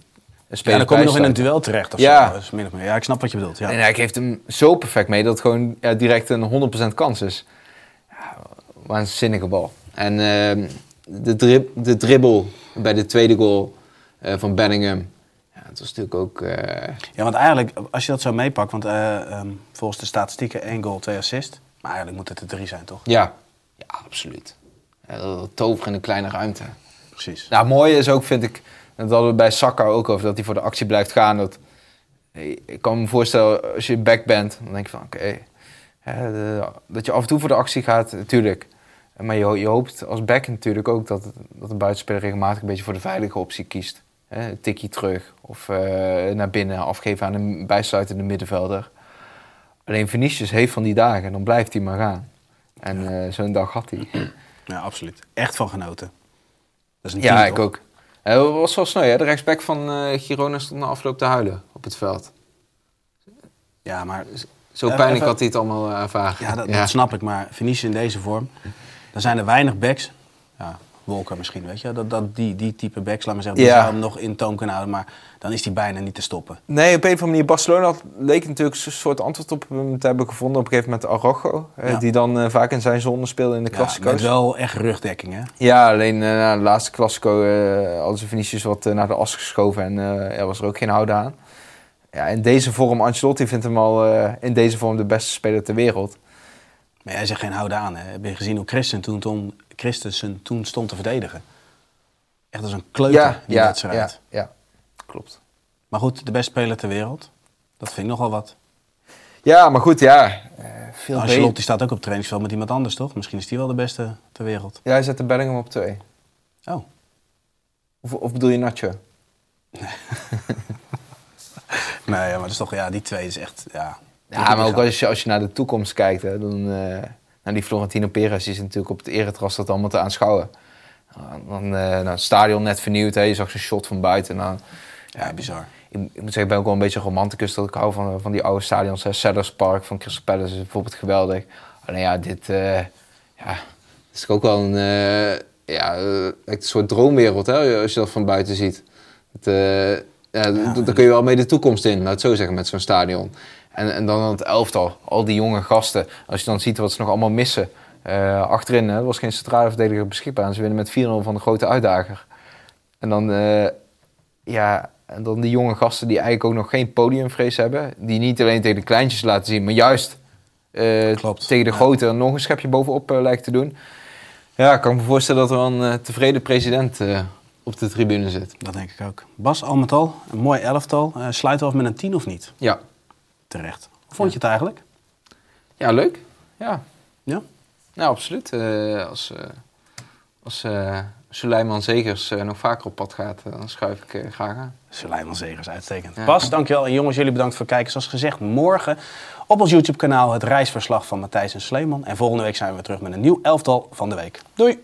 [SPEAKER 2] Ja,
[SPEAKER 4] speler
[SPEAKER 2] dan kom je nog in een duel terecht of
[SPEAKER 4] Ja.
[SPEAKER 2] zo. Min of meer. Ja, ik snap wat je bedoelt. Ja.
[SPEAKER 4] En hij geeft hem zo perfect mee dat het gewoon ja, direct een 100% kans is. Ja, waanzinnige bal. En ehm, de, drib de dribbel bij de tweede goal eh, van Bellingham. Ja, het was natuurlijk ook... eh,
[SPEAKER 2] Ja, want eigenlijk, als je dat zo meepakt, want eh, ehm, volgens de statistieken één goal, twee assist. Maar eigenlijk moet het er drie zijn, toch?
[SPEAKER 4] ja, ja, absoluut. Ja, tover in een kleine ruimte.
[SPEAKER 2] Precies.
[SPEAKER 4] Nou, het mooie is ook, vind ik, dat hadden we bij Saka ook over, dat hij voor de actie blijft gaan. Dat, ik kan me voorstellen, als je back bent, dan denk je van, oké, dat je af en toe voor de actie gaat, natuurlijk. Maar je, je hoopt als back natuurlijk ook dat, dat de buitenspeler regelmatig een beetje voor de veilige optie kiest. Hè, een tikje terug of eh, naar binnen afgeven aan een bijsluitende middenvelder. Alleen Vinicius heeft van die dagen en dan blijft hij maar gaan. En eh, zo'n dag had hij.
[SPEAKER 2] Ja, absoluut. Echt van genoten. Dat is een
[SPEAKER 4] Ja,
[SPEAKER 2] team,
[SPEAKER 4] ik
[SPEAKER 2] toch?
[SPEAKER 4] ook. Het was wel sneu, hè? De rechtsback van eh, Girona stond na afloop te huilen op het veld.
[SPEAKER 2] Ja, maar
[SPEAKER 4] Zo pijnlijk had hij het allemaal ervaren.
[SPEAKER 2] ja, dat, dat snap ik. Maar Vinicius in deze vorm, dan zijn er weinig backs. Ja, Wolker misschien, weet je. Dat, dat, die, die type backs, laat maar zeggen, die
[SPEAKER 4] Ja.
[SPEAKER 2] zou hem nog in toom kunnen houden. Maar dan is hij bijna niet te stoppen.
[SPEAKER 4] Nee, op een of andere manier. Barcelona had, leek natuurlijk een soort antwoord op hem te hebben gevonden. Op een gegeven moment Arrojo. eh,
[SPEAKER 2] Ja.
[SPEAKER 4] Die dan eh, vaak in zijn zone speelde in de
[SPEAKER 2] Ja,
[SPEAKER 4] Classico's.
[SPEAKER 2] met wel echt rugdekking, hè?
[SPEAKER 4] Ja, alleen eh, na de laatste Classico eh hadden ze Vinicius wat naar de as geschoven. En ja, was er ook geen houden aan. Ja, in deze vorm, Ancelotti vindt hem al in deze vorm de beste speler ter wereld.
[SPEAKER 2] Maar jij zegt geen houden aan, hè? Heb je gezien hoe Christen toen, toen, Christensen toen stond te verdedigen? Echt als een kleuter, die wedstrijd.
[SPEAKER 4] ja, ja, klopt.
[SPEAKER 2] Maar goed, de beste speler ter wereld. Dat vind ik nogal wat.
[SPEAKER 4] Ja, maar goed, ja. veel
[SPEAKER 2] Ancelotti
[SPEAKER 4] beter.
[SPEAKER 2] staat ook op het trainingsveld met iemand anders, toch? Misschien is die wel de beste ter wereld.
[SPEAKER 4] Ja, hij zette Bellingham op twee.
[SPEAKER 2] Oh,
[SPEAKER 4] Of, of bedoel je Nacho? [LAUGHS]
[SPEAKER 2] nee, ja, maar dat is toch, ja, die twee is echt, ja.
[SPEAKER 4] Ja, maar ook als je, als je naar de toekomst kijkt, hè, dan... eh nou, die Florentino Perez is natuurlijk op het eretras dat allemaal te aanschouwen. Dan, eh, nou, het stadion net vernieuwd, hè, je zag zijn shot van buiten. Nou,
[SPEAKER 2] Ja, bizar.
[SPEAKER 4] ik, ik moet zeggen, ik ben ook wel een beetje een romanticus dat ik hou van, van die oude stadions. hè. Sellers Park van Crystal Palace is bijvoorbeeld geweldig. Alleen ja, dit eh, ja, is ook wel een, ja, een soort droomwereld hè, als je dat van buiten ziet. Het, ja, Daar kun je wel mee de toekomst in, laat het zo zeggen, met zo'n stadion. En, en dan het elftal, al die jonge gasten. Als je dan ziet wat ze nog allemaal missen. Eh, achterin hè, was geen centrale verdediger beschikbaar. En ze winnen met 4-0 van de grote uitdager. En dan, eh, ja, en dan die jonge gasten die eigenlijk ook nog geen podiumvrees hebben. Die niet alleen tegen de kleintjes laten zien, maar juist eh, tegen de
[SPEAKER 2] Ja.
[SPEAKER 4] grote nog een schepje bovenop lijkt te doen. Ja, kan ik me voorstellen dat er een tevreden president op de tribune zit.
[SPEAKER 2] Dat denk ik ook. Bas, al met al, een mooi elftal. Sluiten we af met een 10 of niet?
[SPEAKER 4] Ja,
[SPEAKER 2] Terecht. Hoe vond je het eigenlijk?
[SPEAKER 4] ja leuk. Ja,
[SPEAKER 2] Ja?
[SPEAKER 4] nou, absoluut. Eh, als eh als eh Suleiman Zegers nog vaker op pad gaat, dan schuif ik graag aan.
[SPEAKER 2] Suleiman Zegers, uitstekend.
[SPEAKER 4] Ja.
[SPEAKER 2] Bas, dankjewel. En jongens, jullie bedankt voor het kijken. Zoals gezegd, morgen op ons YouTube-kanaal het reisverslag van Matthijs en Sleeman. En volgende week zijn we weer terug met een nieuw elftal van de week. Doei!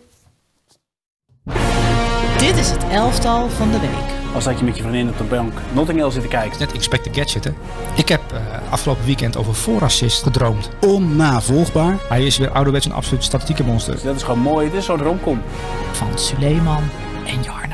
[SPEAKER 1] Dit is het elftal van de week.
[SPEAKER 2] als dat je met je vriendin op de bank Notting Hill zit te kijken.
[SPEAKER 3] Net Inspector Gadget, hè? Ik heb eh, afgelopen weekend over voorassist gedroomd.
[SPEAKER 7] Onnavolgbaar.
[SPEAKER 3] Hij is weer ouderwets een absoluut statistieke monster.
[SPEAKER 2] Dus dat is gewoon mooi. Het is zo'n romcom.
[SPEAKER 1] Van Suleiman en Jarno.